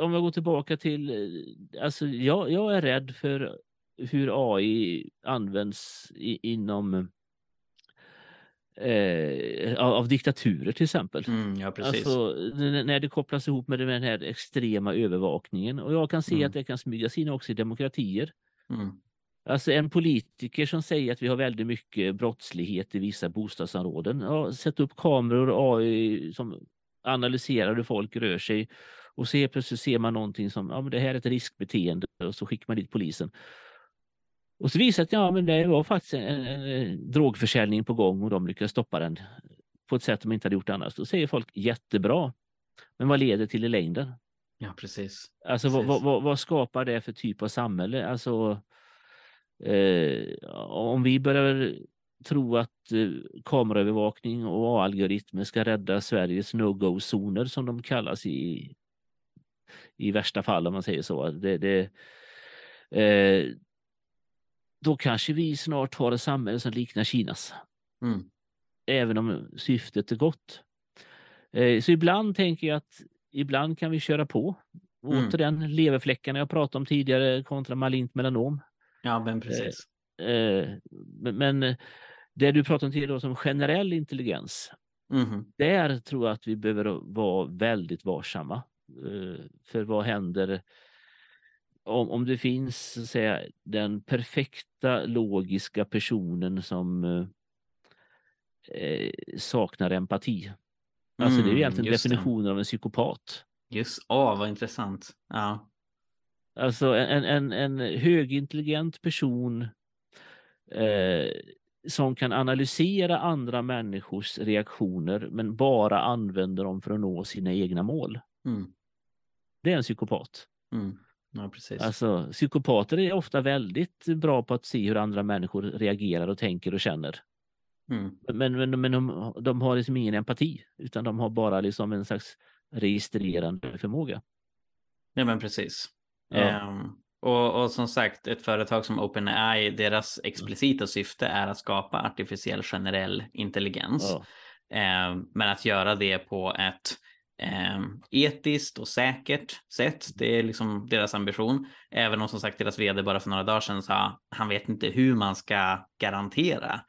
om jag går tillbaka till, eh, alltså jag, jag är rädd för hur AI används i, inom eh, av, av, diktaturer till exempel. Mm, ja. Alltså, när det kopplas ihop med den här extrema övervakningen och jag kan se mm. att det kan smygas in också i demokratier. Mm. Alltså en politiker som säger att vi har väldigt mycket brottslighet i vissa bostadsområden. Ja, sätt upp kameror AI som analyserar hur folk rör sig och så plötsligt ser man någonting som, ja men det här är ett riskbeteende och så skickar man dit polisen. Och så visar det att ja, men det var faktiskt en, en, en, drogförsäljning på gång och de lyckades stoppa den på ett sätt de inte hade gjort annars. Då säger folk jättebra. Men vad leder till i längden? Ja, precis. Alltså precis. Vad, vad, vad, skapar det för typ av samhälle? Alltså eh, om vi börjar tro att eh, kameraövervakning och algoritmer ska rädda Sveriges no-go-zoner som de kallas i i värsta fall om man säger så. Det, det, eh, då kanske vi snart har ett samhälle som liknar Kinas. Mm. Även om syftet är gott. Eh, så ibland tänker jag att ibland kan vi köra på. Mm. Återigen leverfläckarna jag pratade om tidigare kontra malint melanom. Ja, men precis. Eh, men det du pratar om tidigare som generell intelligens, Mhm. där tror jag att vi behöver vara väldigt varsamma. Eh, För vad händer om, om det finns så säga, den perfekta logiska personen som eh, saknar empati. Alltså det är ju Mm, egentligen just det. definitionen av en psykopat. Just, åh vad intressant. Ja. Alltså en, en, en högintelligent person eh, som kan analysera andra människors reaktioner men bara använder dem för att nå sina egna mål. Mm. Det är en psykopat. Mm. Ja, precis. Alltså, psykopater är ofta väldigt bra på att se hur andra människor reagerar och tänker och känner. Mm. Men, men, men de, de har liksom ingen empati utan de har bara liksom en slags registrerande förmåga. Ja, men precis. Ja. Ehm, och, och som sagt, ett företag som OpenAI, deras explicita syfte är att skapa artificiell generell intelligens. Ja. Ehm, men att göra det på ett ehm, etiskt och säkert sätt, det är liksom deras ambition. Även om som sagt deras vd bara för några dagar sedan sa han vet inte hur man ska garantera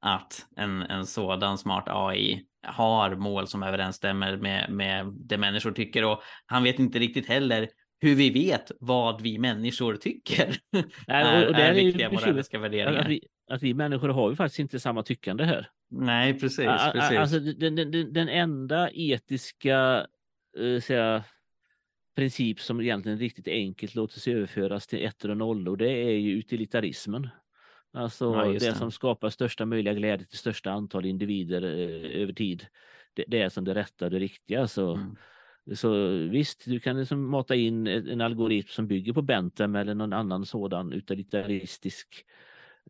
att en, en sådan smart AI har mål som överensstämmer med, med det människor tycker och han vet inte riktigt heller hur vi vet vad vi människor tycker Nej, och- och är är viktiga moraliska värderingar. Att vi, att vi människor har ju faktiskt inte samma tyckande här. Nej, precis. Precis. Alltså, den, den, den- enda etiska eh, säga, princip som egentligen riktigt enkelt låter sig överföras till ettor och nollor, det är ju utilitarismen. Alltså Ja, det, det. som skapar största möjliga glädje till största antal individer eh, över tid. Det, det är som det rätta och det riktiga. Så, Mm. så visst, du kan liksom mata in en en algoritm som bygger på Bentham eller någon annan sådan utilitaristisk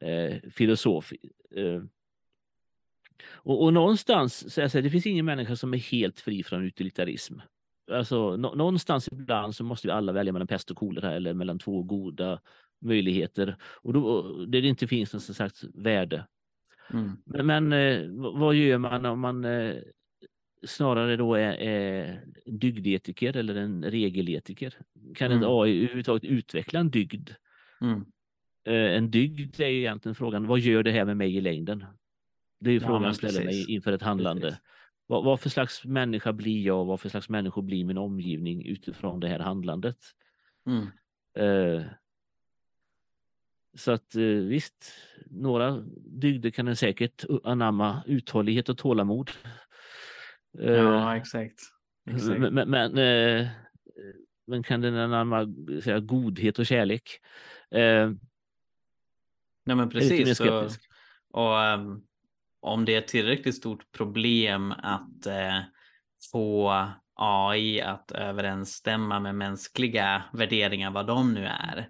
eh, filosof. Eh, och, och någonstans, så jag säger, det finns ingen människa som är helt fri från utilitarism. Alltså, nå- någonstans ibland så måste vi alla välja mellan pest och kolera eller mellan två goda möjligheter. Och då, där det inte finns något slags värde. Mm. Men, men eh, vad gör man om man eh, snarare då är, är dygdetiker eller en regeletiker? Kan Mm. AI överhuvudtaget utveckla en dygd? Mm. Eh, En dygd är ju egentligen frågan, vad gör det här med mig i längden? Det är ju Ja, frågan jag ställer mig inför ett handlande. Precis. Vad, vad för slags människa blir jag? Vad för slags människor blir min omgivning utifrån det här handlandet? Mm. Eh, så att eh, visst, några dygder kan en säkert anamma uthållighet och tålamod. Eh, Ja, exakt. exakt. men, men, men, eh, kan den anamma säga, godhet och kärlek? Eh, Nej, men precis. Skeptisk. och ehm, om det är ett tillräckligt stort problem att eh, få AI att överensstämma med mänskliga värderingar, vad de nu är,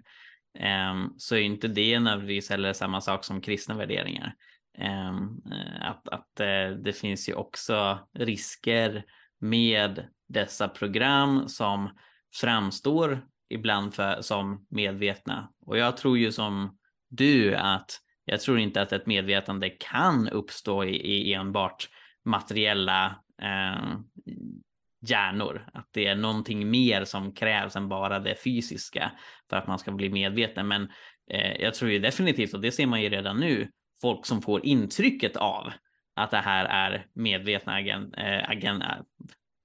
eh, så är inte det nödvändigtvis heller samma sak som kristna värderingar. Ehm, eh, att att eh, det finns ju också risker med dessa program som framstår ibland för, som medvetna. Och jag tror ju som du att jag tror inte att ett medvetande kan uppstå i, i enbart materiella eh, hjärnor. Att det är någonting mer som krävs än bara det fysiska för att man ska bli medveten. Men eh, jag tror ju definitivt, och det ser man ju redan nu, folk som får intrycket av att det här är medvetna agent, eh, agent,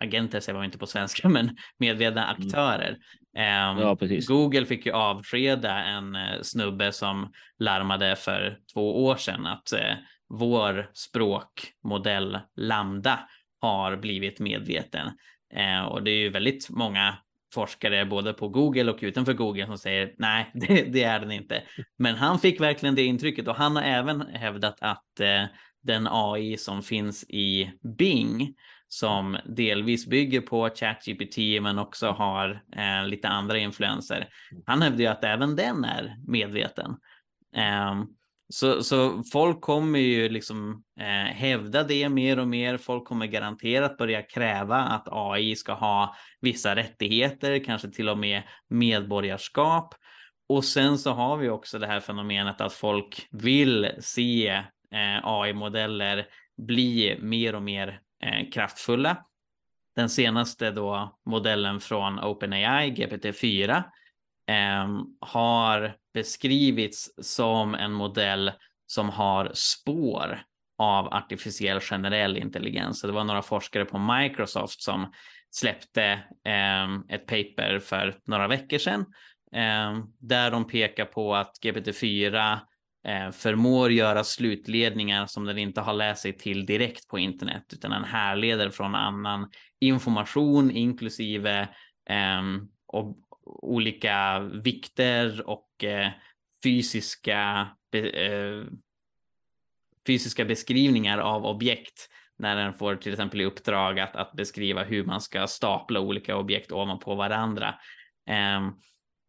agenter säger man inte på svenska, men medvetna aktörer. Ehm, Ja. Google fick ju avskeda en eh, snubbe som larmade för två år sedan att eh, vår språkmodell Lambda har blivit medveten. Eh, och det är ju väldigt många forskare både på Google och utanför Google som säger nej, det, det är den inte. Men han fick verkligen det intrycket och han har även hävdat att eh, den AI som finns i Bing som delvis bygger på ChatGPT men också har eh, lite andra influenser. Han hävdar ju att även den är medveten. Ehm, så, så folk kommer ju liksom eh, hävda det mer och mer. Folk kommer garanterat börja kräva att AI ska ha vissa rättigheter, kanske till och med medborgarskap. Och sen så har vi också det här fenomenet att folk vill se eh, AI-modeller bli mer och mer eh, kraftfulla. Den senaste då modellen från OpenAI, GPT-4, eh, har beskrivits som en modell som har spår av artificiell generell intelligens. Så det var några forskare på Microsoft som släppte eh, ett paper för några veckor sedan eh, där de pekar på att GPT-4 eh, Eh, förmår göra slutledningar som den inte har läst sig till direkt på internet utan den härleder från annan information inklusive eh, och olika vikter och eh, fysiska eh, fysiska beskrivningar av objekt när den får till exempel i uppdrag att, att beskriva hur man ska stapla olika objekt ovanpå varandra. Ehm,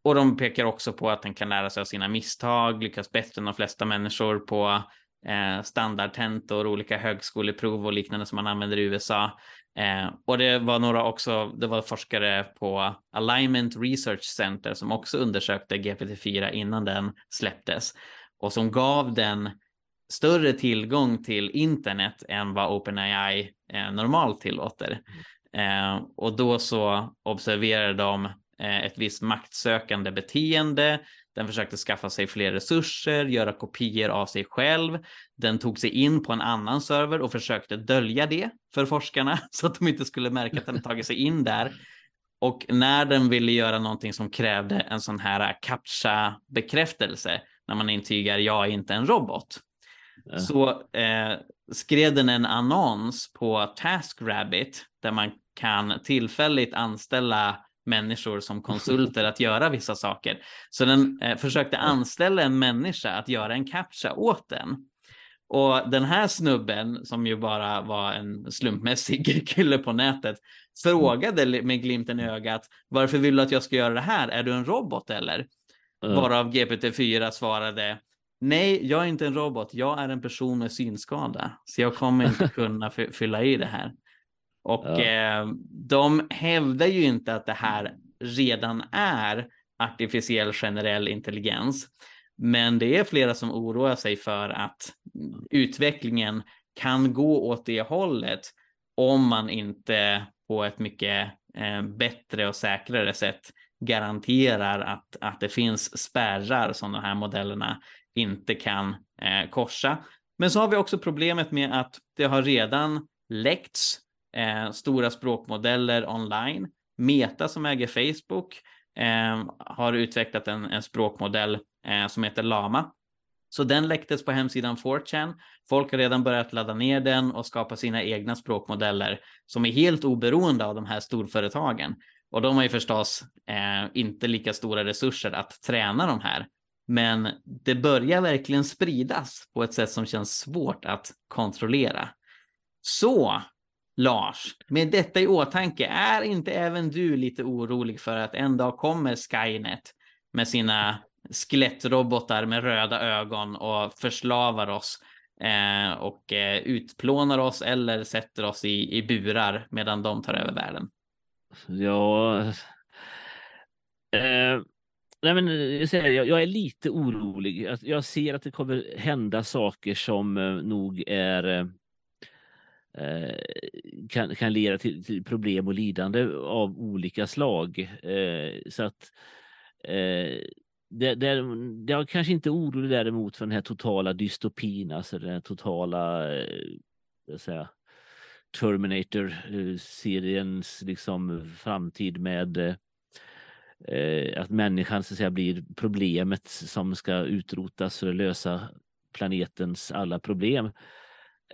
och de pekar också på att den kan lära sig av sina misstag, lyckas bättre än de flesta människor på eh, standardtentor, olika högskoleprov och liknande som man använder i USA. Eh, och det var några också, det var forskare på Alignment Research Center som också undersökte GPT-4 innan den släpptes och som gav den större tillgång till internet än vad OpenAI eh, normalt tillåter. Eh, och då så observerade de ett visst maktsökande beteende. Den försökte skaffa sig fler resurser, göra kopior av sig själv. Den tog sig in på en annan server och försökte dölja det för forskarna så att de inte skulle märka att den tagit sig in där. Och när den ville göra någonting som krävde en sån här captcha bekräftelse när man intygar jag är inte en robot så eh, skrev den en annons på TaskRabbit där man kan tillfälligt anställa människor som konsulter att göra vissa saker. Så den eh, försökte anställa en människa att göra en captcha åt den. Och den här snubben, som ju bara var en slumpmässig kille på nätet, frågade med glimten i ögat, varför vill du att jag ska göra det här? Är du en robot eller? Varav GPT-4 svarade, Nej, jag är inte en robot. Jag är en person med synskada, så jag kommer inte kunna fylla i det här. Och ja. eh, de hävdar ju inte att det här redan är artificiell generell intelligens. Men det är flera som oroar sig för att utvecklingen kan gå åt det hållet om man inte på ett mycket eh, bättre och säkrare sätt garanterar att, att det finns spärrar som de här modellerna inte kan eh, korsa. Men så har vi också problemet med att det har redan läckts eh, stora språkmodeller online. Meta som äger Facebook eh, har utvecklat en, en språkmodell eh, som heter Lama. Så den läcktes på hemsidan 4chan. Folk har redan börjat ladda ner den och skapa sina egna språkmodeller som är helt oberoende av de här storföretagen. Och de har ju förstås eh, inte lika stora resurser att träna de här. Men det börjar verkligen spridas på ett sätt som känns svårt att kontrollera. Så Lars, med detta i åtanke, är inte även du lite orolig för att en dag kommer Skynet med sina skelettrobotar med röda ögon och förslavar oss eh, och eh, utplånar oss eller sätter oss i, i burar medan de tar över världen? Ja, eh, Nej, men eh, jag, jag är lite orolig. Alltså, jag ser att det kommer hända saker som eh, nog är eh, Eh, kan, kan leda till, till, problem och lidande av olika slag. Eh, så att eh, det, det, jag är kanske inte orolig däremot för den här totala dystopin, alltså den totala säga, Terminator-seriens liksom framtid med eh, att människan så att säga, blir problemet som ska utrotas för att lösa planetens alla problem.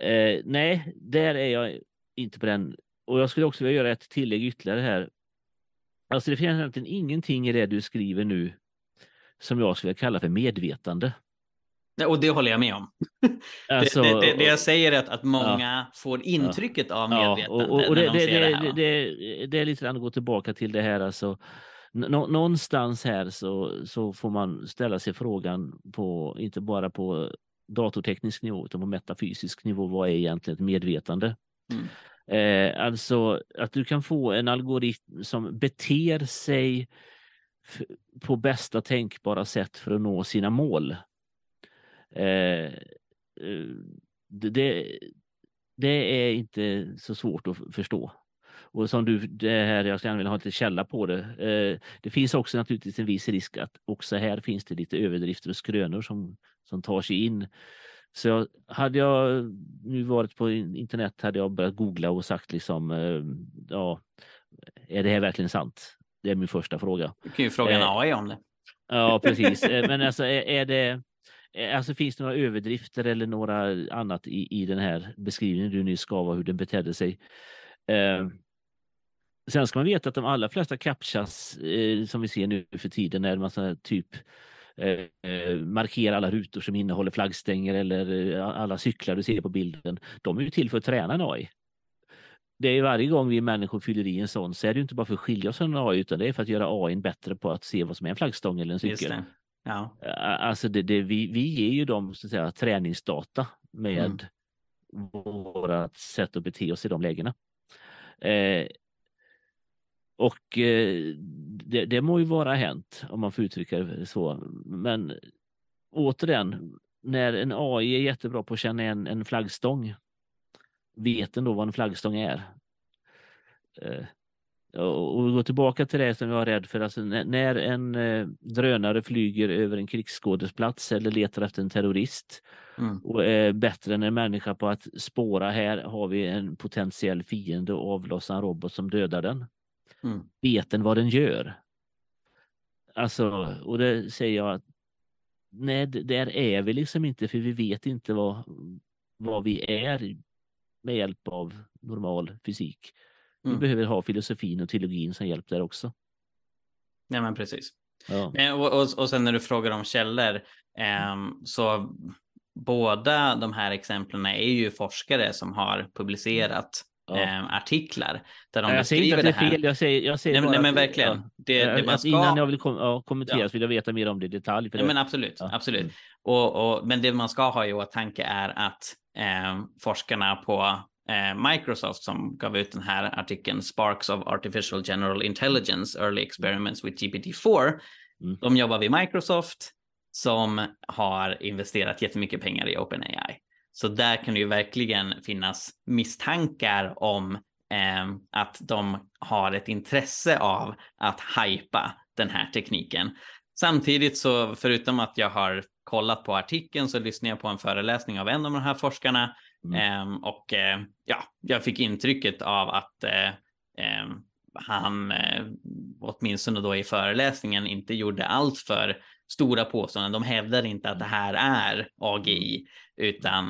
Eh, nej, där är jag inte på den. Och jag skulle också vilja göra ett tillägg ytterligare här. Alltså det finns egentligen ingenting i det du skriver nu som jag skulle kalla för medvetande. Och det håller jag med om. Alltså, det, det, det, jag säger är att, att många ja, får intrycket ja, av medvetande. Ja, och, och det, de det, det, det, är lite grann att gå tillbaka till det här alltså någonstans här så, så får man ställa sig frågan på, inte bara på datorteknisk nivå utan på metafysisk nivå. Vad är egentligen ett medvetande? Mm. Eh, alltså att du kan få en algoritm som beter sig på bästa tänkbara sätt för att nå sina mål. Eh, eh det, det är inte så svårt att förstå. och som du, det här, jag ska ha lite källa på det. Eh, det finns också naturligtvis en viss risk att också här finns det lite överdrifter och skrönor som, som tar sig in. Så jag, hade jag nu varit på internet hade jag börjat googla och sagt liksom, eh, ja, är det här verkligen sant? Det är min första fråga. Du kan ju fråga en AI om det. Ja, precis. Men alltså är, är det Eh, alltså finns det några överdrifter eller några annat i, i den här beskrivningen du nyss gav av hur den betedde sig? Eh, sen ska man veta att de allra flesta captchas eh, som vi ser nu för tiden är massa typ eh, eh, markera alla rutor som innehåller flaggstänger eller eh, alla cyklar du ser på bilden. De är ju till för att träna en AI. Det är varje gång vi människor fyller i en sån så är det inte bara för att skilja oss från en AI utan det är för att göra AI bättre på att se vad som är en flaggstång eller en cykel. Ja. Alltså det, det, vi, vi ger ju dem så att säga, träningsdata med mm. vårt sätt att bete oss i de lägena. Eh, och eh, det, det må ju vara hänt om man får uttrycka det så. Men återigen, när en AI är jättebra på att känna en, en flaggstång, vet den då vad en flaggstång är? Eh, och gå tillbaka till det som jag var rädd för, alltså när en eh, drönare flyger över en krigsskådesplats eller letar efter en terrorist mm. och är bättre än en människa på att spåra här har vi en potentiell fiende och avlossa en robot som dödar den. Mm. Vet den vad den gör? Alltså, och det säger jag att nej, där är vi liksom inte för vi vet inte vad, vad vi är med hjälp av normal fysik. Mm. Vi behöver ha filosofin och teologin som hjälp där också. Nej, men precis. Ja. Och, och, och sen när du frågar om källor, eh, så båda de här exemplen är ju forskare som har publicerat ja. eh, artiklar där de jag säger inte att det är fel, jag säger, jag säger nej, nej, men verkligen. Ja. Det, det man ska... Innan jag vill kom, ja, kommentera så vill jag veta mer om det i detalj. För det... men absolut, absolut. Och, och, men det man ska ha i åtanke är att eh, forskarna på Eh, Microsoft som gav ut den här artikeln Sparks of Artificial General Intelligence Early Experiments with GPT-4. Mm. De jobbar vid Microsoft som har investerat jättemycket pengar i OpenAI. Så där kan det ju verkligen finnas misstankar om eh, att de har ett intresse av att hypa den här tekniken. Samtidigt så förutom att jag har kollat på artikeln så lyssnade jag på en föreläsning av en av de här forskarna Mm. Um, och uh, ja, jag fick intrycket av att uh, um, han, uh, åtminstone då i föreläsningen, inte gjorde allt för stora påståenden. De hävdar inte att det här är AGI, utan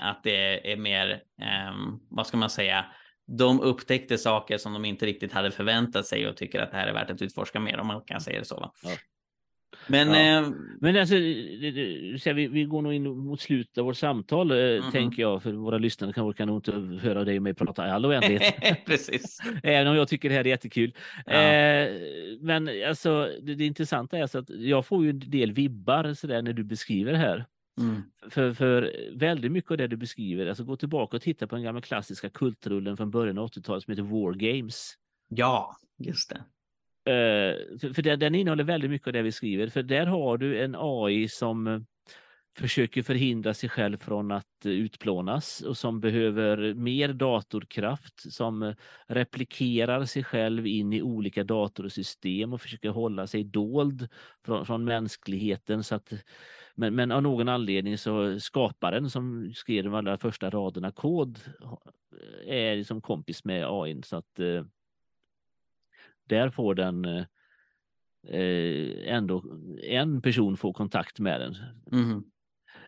att det är mer, um, vad ska man säga, de upptäckte saker som de inte riktigt hade förväntat sig och tycker att det här är värt att utforska mer om man kan säga det så. Ja. Men, ja. eh, men alltså, vi, vi går nog in mot slutet av vårt samtal, mm -hmm. tänker jag, för våra lyssnare kan, kan nog inte höra dig och mig prata i all oändlighet. Precis. Även om jag tycker det här är jättekul. Ja. Eh, men alltså, det, det intressanta är alltså att jag får ju en del vibbar så där när du beskriver det här. Mm. För, för väldigt mycket av det du beskriver, alltså gå tillbaka och titta på den gamla klassiska kultrullen från början av 80-talet som heter War Games. Ja, just det. Eh, för, för den innehåller väldigt mycket av det vi skriver. För där har du en AI som eh, försöker förhindra sig själv från att eh, utplånas och som behöver mer datorkraft, som replikerar sig själv in i olika datorsystem och försöker hålla sig dold från, från mänskligheten. Så att, men, men av någon anledning så skaparen som skrev de allra första raderna kod är liksom kompis med AI. Så att där får den eh, eh, ändå en person får kontakt med den. Mm.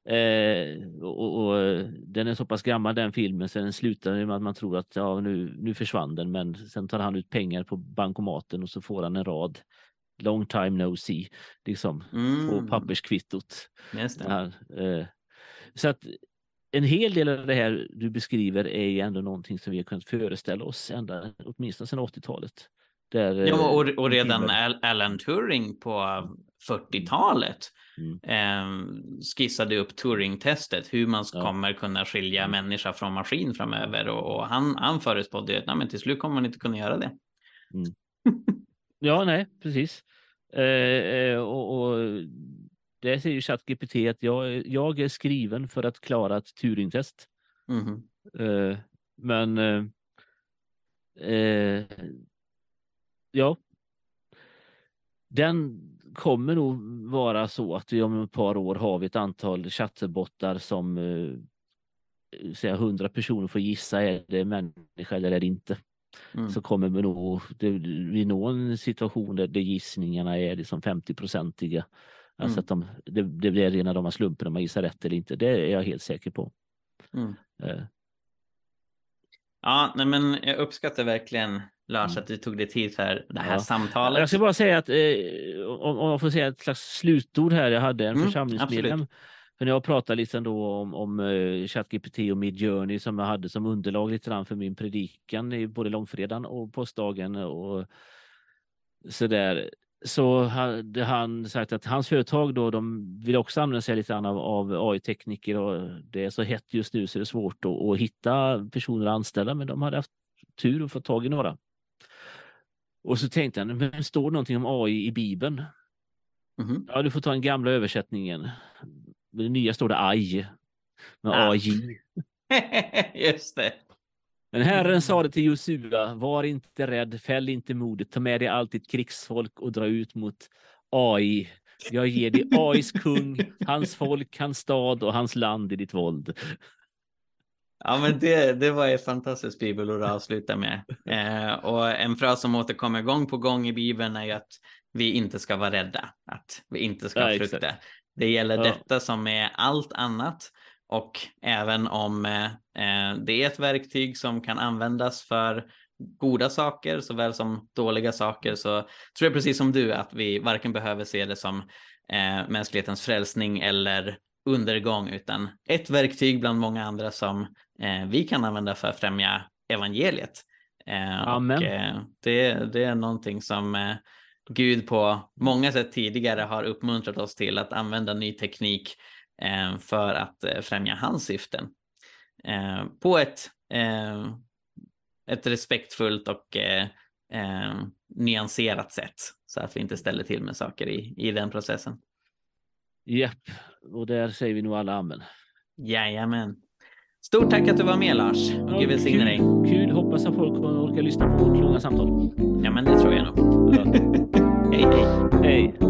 Eh, och, och, den är så pass gammal den filmen så den slutar med att man tror att ja, nu, nu försvann den men sen tar han ut pengar på bankomaten och så får han en rad long time no see liksom mm. på papperskvittot. Här, eh, så att en hel del av det här du beskriver är ju ändå någonting som vi har kunnat föreställa oss ända åtminstone sedan 80-talet. Där, ja, och, och eh, redan Alan Turing på 40-talet mm. eh, skissade upp Turing-testet, hur man ja. kommer kunna skilja mm. människa från maskin framöver. Och, och han, han förutspådde att nej, till slut kommer man inte kunna göra det. Mm. ja, nej, precis. Eh, eh och, och det säger ChatGPT att jag, jag är skriven för att klara ett Turing-test. Mm. Eh, men eh, Eh, ja. Den kommer nog vara så att vi om ett par år har vi ett antal chatterbottar som eh, säga 100 personer får gissa är det människa eller är det inte. Mm. Så kommer vi nog det, vi nå en situation där, där gissningarna är liksom 50-procentiga. Alltså mm. att de, det, det blir rena de slumpen om man gissar rätt eller inte. Det är jag helt säker på. Mm. Eh. Ja, nej men jag uppskattar verkligen Lars mm. att du tog dig tid för det här ja. samtalet. Jag ska bara säga att eh, om, om jag får säga ett slags slutord här. Jag hade en mm, församlingsmedlem. För när jag pratade lite då om, om uh, ChatGPT och Midjourney som jag hade som underlag lite grann för min predikan i både långfredagen och påskdagen och så där så hade han sagt att hans företag då, de vill också använda sig lite av, av AI-tekniker och det är så hett just nu så det är svårt att, att hitta personer att anställa, men de hade haft tur att få tag i några. Och så tänkte han, men står det någonting om AI i Bibeln? Mm -hmm. Ja, du får ta den gamla översättningen. Men det nya står det AI. Med ah. AI. Just det. Men Herren sa det till Josua, var inte rädd, fäll inte modet, ta med dig alltid krigsfolk och dra ut mot AI. Jag ger dig AIs kung, hans folk, hans stad och hans land i ditt våld. Ja, men det, det var ett fantastiskt bibelord att avsluta med. Eh, och en fras som återkommer gång på gång i Bibeln är ju att vi inte ska vara rädda, att vi inte ska ja, frukta. Exakt. Det gäller ja. detta som är allt annat. Och även om eh, det är ett verktyg som kan användas för goda saker såväl som dåliga saker så tror jag precis som du att vi varken behöver se det som eh, mänsklighetens frälsning eller undergång utan ett verktyg bland många andra som eh, vi kan använda för att främja evangeliet. Eh, Amen. Och, eh, det, det är någonting som eh, Gud på många sätt tidigare har uppmuntrat oss till att använda ny teknik eh, för att eh, främja hans syften. På ett, ett respektfullt och nyanserat sätt så att vi inte ställer till med saker i, i den processen. Japp, och där säger vi nog alla amen. Jajamän. Stort tack att du var med Lars. Gud välsigne dig. Kul, hoppas att folk orkar lyssna på vårt långa samtal. Ja, men det tror jag nog. hej, hej. Hej.